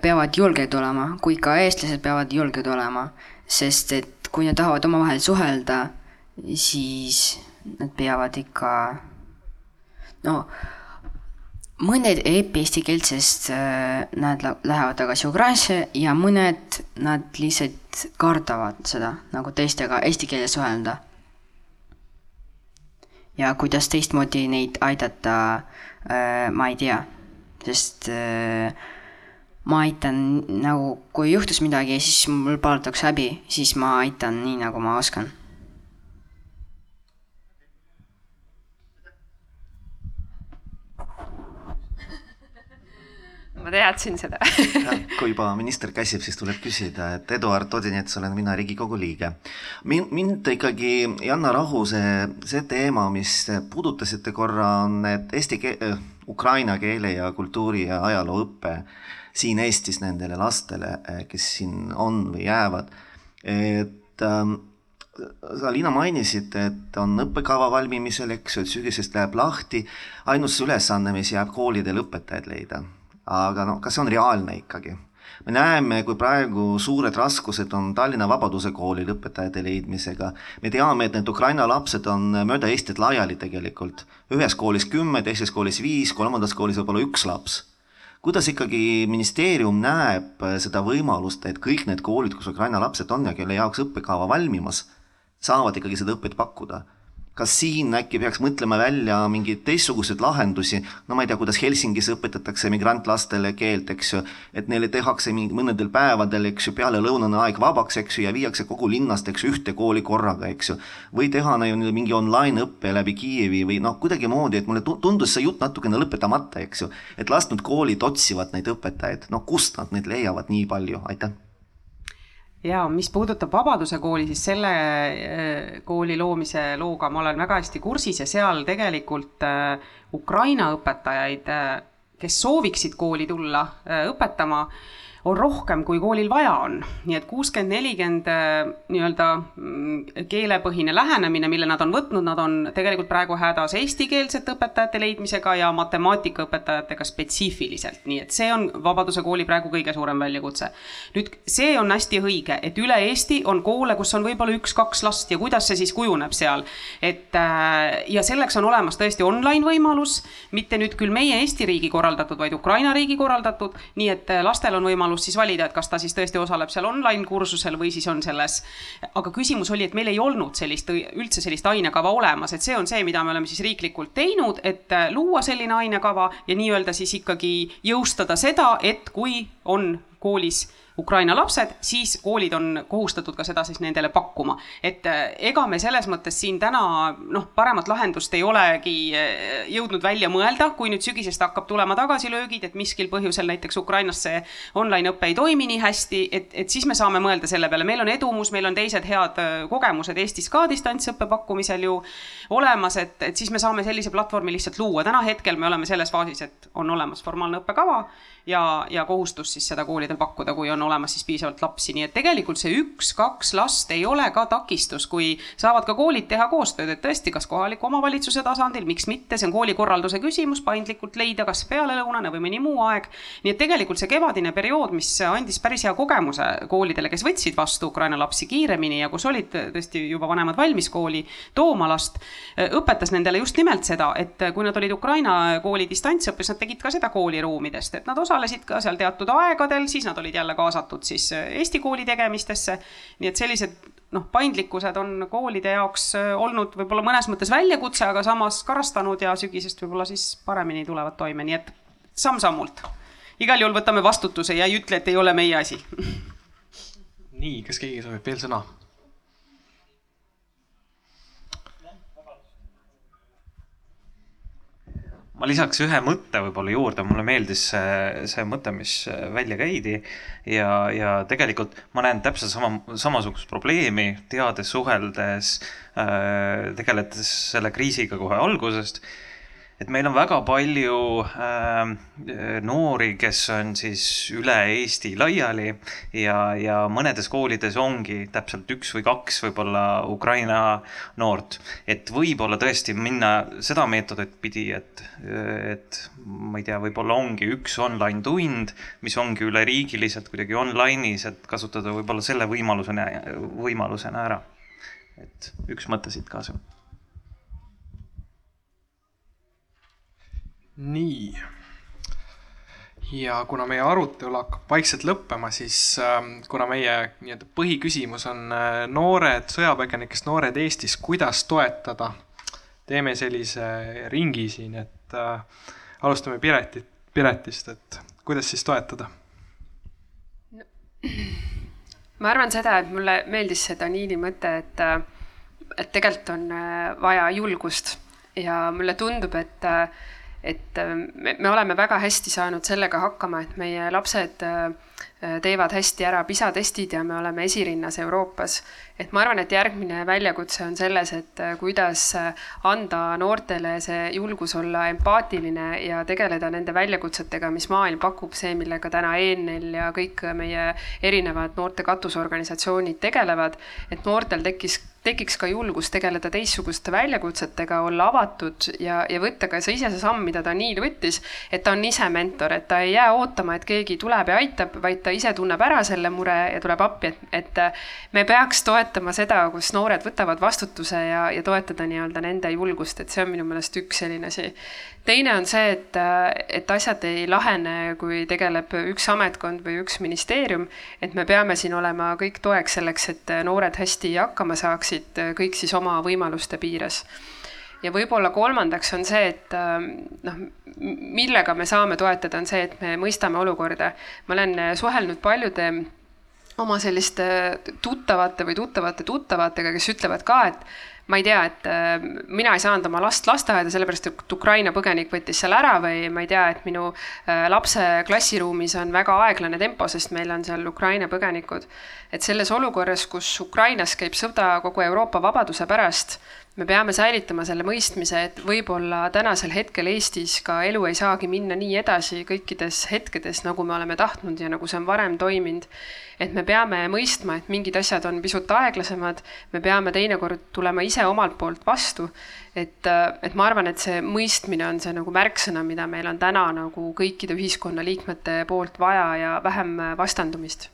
peavad julged olema, kui ka eestlased peavad julged olema, sest et kui nad tahavad omavahel suhelda, siis nad peavad ikka, no mõned ei õpi eesti keelt, sest nad lähevad tagasi Ukrainasse ja mõned, nad lihtsalt kardavad seda nagu teistega eesti keeles suhelda ja kuidas teistmoodi neid aidata äh,, ma ei tea, sest äh, ma aitan nagu, kui juhtus midagi siis mul palutakse abi, siis ma aitan nii, nagu ma oskan ma teadsin seda kui juba minister käsib, siis tuleb küsida, et Eduard Odinets olen mina, Riigikogu liige. mind, mind ikkagi, Janna Rahu, see, see teema, mis puudutasite korra, on need eesti keel, ukraina keele ja kultuuri ja ajaloo õpe siin Eestis nendele lastele, äh, kes siin on või jäävad. et ähm, sa, Liina, mainisid, et on õppekava valmimisel, eks ju, et sügisest läheb lahti. ainus ülesanne, mis jääb koolidel õpetajaid leida aga noh, kas see on reaalne ikkagi? me näeme, kui praegu suured raskused on Tallinna Vabaduse kooli lõpetajate leidmisega. me teame, et need Ukraina lapsed on mööda Eestit laiali tegelikult. ühes koolis kümme, teises koolis viis, kolmandas koolis võib-olla üks laps. kuidas ikkagi ministeerium näeb seda võimalust, et kõik need koolid, kus Ukraina lapsed on ja kelle jaoks õppekava valmimas, saavad ikkagi seda õpet pakkuda kas siin äkki peaks mõtlema välja mingeid teistsuguseid lahendusi, no ma ei tea, kuidas Helsingis õpetatakse migrantlastele keelt, eks ju, et neile tehakse mõnedel päevadel, eks ju, pealelõunane aeg vabaks, eks ju, ja viiakse kogu linnast, eks ju, ühte kooli korraga, eks ju. või teha neile mingi online õppe läbi Kiievi või noh, kuidagimoodi, et mulle tundus see jutt natukene lõpetamata, eks ju, et las nüüd koolid otsivad neid õpetajaid, no kust nad neid leiavad nii palju, aitäh ja mis puudutab Vabaduse kooli, siis selle äh, kooli loomise looga ma olen väga hästi kursis ja seal tegelikult äh, Ukraina õpetajaid, äh, kes sooviksid kooli tulla õpetama on rohkem, kui koolil vaja on. nii et kuuskümmend, nelikümmend äh, nii-öelda mm, keelepõhine lähenemine, mille nad on võtnud, nad on tegelikult praegu hädas eestikeelsete õpetajate leidmisega ja matemaatikaõpetajatega spetsiifiliselt, nii et see on Vabaduse kooli praegu kõige suurem väljakutse. nüüd see on hästi õige, et üle Eesti on koole, kus on võib-olla üks-kaks last ja kuidas see siis kujuneb seal. et äh, ja selleks on olemas tõesti online võimalus, mitte nüüd küll meie Eesti riigi korraldatud, vaid Ukraina riigi korraldatud, nii et äh, lastel on võimalus võimalust siis valida, et kas ta siis tõesti osaleb seal online kursusel või siis on selles. aga küsimus oli, et meil ei olnud sellist, üldse sellist ainekava olemas, et see on see, mida me oleme siis riiklikult teinud, et äh, luua selline ainekava ja nii-öelda siis ikkagi jõustada seda, et kui on koolis Ukraina lapsed, siis koolid on kohustatud ka seda siis nendele pakkuma. et äh, ega me selles mõttes siin täna noh, paremat lahendust ei olegi äh, jõudnud välja mõelda, kui nüüd sügisest hakkab tulema tagasilöögid, et miskil põhjusel näiteks Ukrainas see online õpe ei toimi nii hästi, et, et siis me saame mõelda selle peale, meil on edumus, meil on teised head äh, kogemused Eestis ka distantsõppe pakkumisel ju olemas, et, et siis me saame sellise platvormi lihtsalt luua. täna hetkel me oleme selles faasis, et on olemas formaalne õppekava ja, ja kohustus siis seda koolidel pakkuda, kui on olemas siis piisavalt lapsi, nii et tegelikult see üks-kaks last ei ole ka takistus, kui saavad ka koolid teha koostööd, et tõesti, kas kohaliku omavalitsuse tasandil, miks mitte, see on koolikorralduse küsimus, paindlikult leida, kas pealelõunane või mõni muu aeg. nii et tegelikult see kevadine periood, mis andis päris hea kogemuse koolidele, kes võtsid vastu Ukraina lapsi kiiremini ja kus olid tõesti juba vanemad valmis kooli tooma last, õpetas nendele just nimelt seda, et kui nad olid Ukraina kooli distantsõppes, nad tegid ka seda kooliruumidest, et nad osalesid ka seal teatud aegadel, siis nad olid jälle kaasatud siis äh, Eesti kooli tegemistesse. nii et sellised noh, paindlikkused on koolide jaoks äh, olnud võib-olla mõnes mõttes väljakutse, aga samas karastanud ja sügisest võib-olla siis paremini tulevad toime, nii et samm-sammult. igal juhul võtame vastutuse ja ei ütle, et ei ole meie asi. (laughs) nii, kas keegi soovib veel sõna? Ma lisaks ühe mõtte võib-olla juurde, mulle meeldis see, see mõte, mis välja käidi. ja, ja tegelikult ma näen täpselt sama, samasugust probleemi, teades, suheldes äh,, tegeledes selle kriisiga kohe algusest et meil on väga palju äh, noori, kes on siis üle Eesti laiali ja, ja mõnedes koolides ongi täpselt üks või kaks võib-olla Ukraina noort. et võib-olla tõesti minna seda meetodit pidi, et, et ma ei tea, võib-olla ongi üks online tund, mis ongi üleriigiliselt kuidagi online'is, et kasutada võib-olla selle võimalusena, võimalusena ära. et üks mõte siit kaasa nii. ja kuna meie arutelu hakkab vaikselt lõppema, siis äh, kuna meie nii-öelda põhiküsimus on äh, noored sõjapõgenikest noored Eestis, kuidas toetada, teeme sellise ringi siin, et äh, alustame Piretit, Piretist, et kuidas siis toetada no.? (clears throat) ma arvan seda, et mulle meeldis see Daniili mõte, et, äh, et tegelikult on vaja julgust ja mulle tundub, et äh, et äh, me, me oleme väga hästi saanud sellega hakkama, et meie lapsed äh, teevad hästi ära PISA testid ja me oleme esirinnas Euroopas. et ma arvan, et järgmine väljakutse on selles, et äh, kuidas anda noortele see julgus olla empaatiline ja tegeleda nende väljakutsetega, mis maailm pakub, see, millega täna ENL ja kõik meie erinevad noorte katusorganisatsioonid tegelevad, et noortel tekkis tekiks ka julgus tegeleda teistsuguste väljakutsetega, olla avatud ja, ja võtta ka see ise see samm, mida Daniil võttis, et ta on ise mentor, et ta ei jää ootama, et keegi tuleb ja aitab, vaid ta ise tunneb ära selle mure ja tuleb appi, et, et me peaks toetama seda, kus noored võtavad vastutuse ja, ja toetada nii-öelda nende julgust, et see on minu meelest üks selline asi teine on see, et, et asjad ei lahene, kui tegeleb üks ametkond või üks ministeerium. et me peame siin olema kõik toeks selleks, et noored hästi hakkama saaksid, kõik siis oma võimaluste piires. ja võib-olla kolmandaks on see, et noh, millega me saame toetada, on see, et me mõistame olukorda. ma olen suhelnud paljude oma selliste tuttavate või tuttavate tuttavatega, kes ütlevad ka, et ma ei tea, et äh, mina ei saanud oma last lasteaeda, sellepärast et Ukraina põgenik võttis seal ära või ma ei tea, et minu äh, lapse klassiruumis on väga aeglane tempo, sest meil on seal Ukraina põgenikud. et selles olukorras, kus Ukrainas käib sõda kogu Euroopa vabaduse pärast, me peame säilitama selle mõistmise, et võib-olla tänasel hetkel Eestis ka elu ei saagi minna nii edasi kõikides hetkedes, nagu me oleme tahtnud ja nagu see on varem toiminud. et me peame mõistma, et mingid asjad on pisut aeglasemad, me peame teinekord tulema ise omalt poolt vastu. et, et ma arvan, et see mõistmine on see nagu märksõna, mida meil on täna nagu kõikide ühiskonnaliikmete poolt vaja ja vähem vastandumist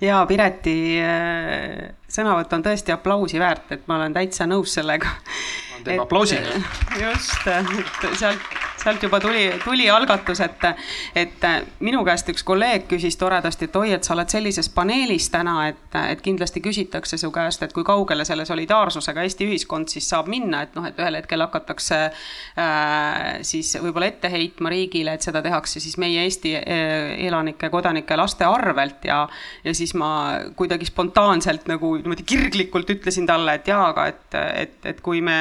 ja Pireti äh, sõnavõtt on tõesti aplausi väärt, et ma olen täitsa nõus sellega. teeme aplausi. just, et sealt, sealt juba tuli, tuli algatus, et, et minu käest üks kolleeg küsis toredasti, et oi, et sa oled sellises paneelis täna, et, et kindlasti küsitakse su käest, et kui kaugele selle solidaarsusega Eesti ühiskond siis saab minna, et noh, et ühel hetkel hakatakse äh, siis võib-olla ette heitma riigile, et seda tehakse siis meie Eesti äh, elanike, kodanike, laste arvelt ja, ja siis ma kuidagi spontaanselt nagu niimoodi kirglikult ütlesin talle, et jaa, aga et, et, et kui me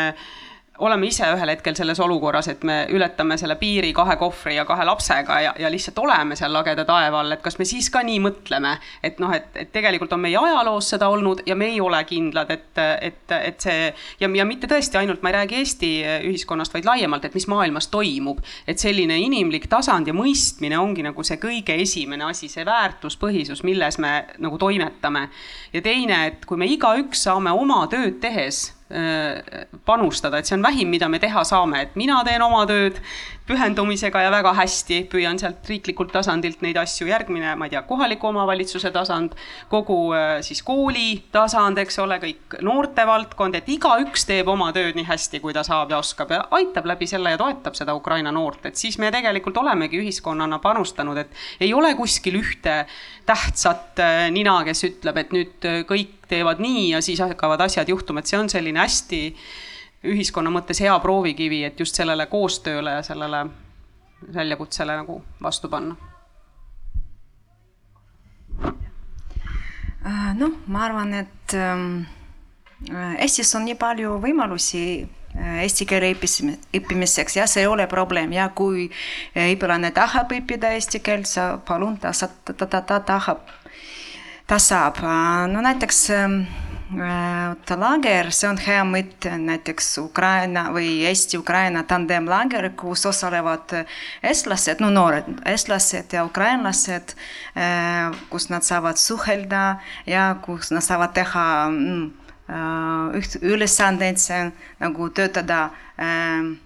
oleme ise ühel hetkel selles olukorras, et me ületame selle piiri kahe kohvri ja kahe lapsega ja, ja lihtsalt oleme seal lageda taeva all, et kas me siis ka nii mõtleme, et noh, et, et tegelikult on meie ajaloos seda olnud ja me ei ole kindlad, et, et, et see ja, ja mitte tõesti ainult, ma ei räägi Eesti ühiskonnast, vaid laiemalt, et mis maailmas toimub. et selline inimlik tasand ja mõistmine ongi nagu see kõige esimene asi, see väärtuspõhisus, milles me nagu toimetame. ja teine, et kui me igaüks saame oma tööd tehes panustada, et see on vähim, mida me teha saame, et mina teen oma tööd pühendumisega ja väga hästi, püüan sealt riiklikult tasandilt neid asju, järgmine, ma ei tea, kohaliku omavalitsuse tasand, kogu äh, siis kooli tasand, eks ole, kõik noortevaldkond, et igaüks teeb oma tööd nii hästi, kui ta saab ja oskab ja aitab läbi selle ja toetab seda Ukraina noort, et siis me tegelikult olemegi ühiskonnana panustanud, et ei ole kuskil ühte tähtsat äh, nina, kes ütleb, et nüüd kõik teevad nii ja siis hakkavad asjad juhtuma, et see on selline hästi ühiskonna mõttes hea proovikivi, et just sellele koostööle ja sellele väljakutsele nagu vastu panna. Äh, noh, ma arvan, et ähm, Eestis on nii palju võimalusi äh, eesti keele õppimiseks. Ja see ei ole probleem. Ja kui õpilane tahab õppida eesti keelt, sa palun, ta, ta, ta, ta, ta tahab ta saab, no näiteks laager, see on hea mõte, näiteks Ukraina või Eesti-Ukraina tandemlaager, kus osalevad eestlased, no noored eestlased ja ukrainlased, kus nad saavad suhelda ja kus nad saavad teha üht ülesandeid, see nagu töötada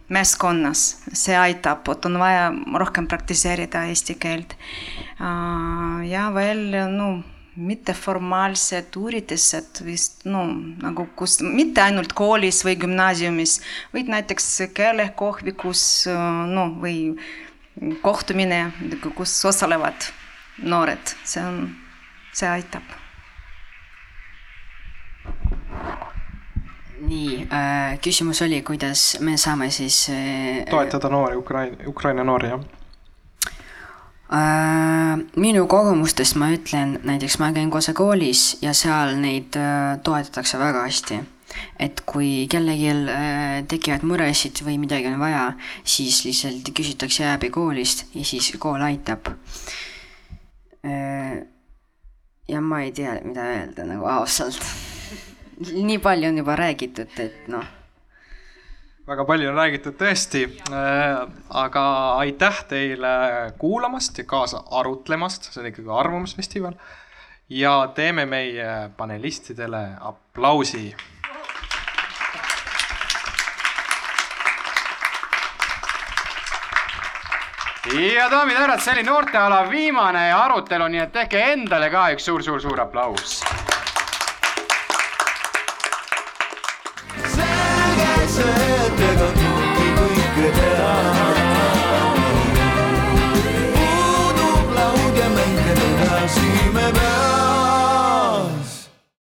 meeskonnas, see aitab, et on vaja rohkem praktiseerida eesti keelt. ja veel, no mitteformaalsed üritused vist no nagu kus mitte ainult koolis või gümnaasiumis, vaid näiteks keelekohvikus no või kohtumine, kus osalevad noored, see on, see aitab. nii äh,, küsimus oli, kuidas me saame siis äh, toetada noori Ukraina, Ukraina noori, jah minu kogemustest ma ütlen, näiteks ma käin Kose koolis ja seal neid äh, toetatakse väga hästi. et kui kellelgi äh, tekivad muresid või midagi on vaja, siis lihtsalt küsitakse jääbi koolist ja siis kool aitab. ja ma ei tea, mida öelda nagu ausalt (laughs) nii palju on juba räägitud, et noh väga palju on räägitud tõesti äh,, aga aitäh teile kuulamast ja kaasa arutlemast, see on ikkagi Arvamusfestival. ja teeme meie panelistidele aplausi. ja daamid ja härrad, see oli noorteala viimane arutelu, nii et tehke endale ka üks suur-suur-suur aplaus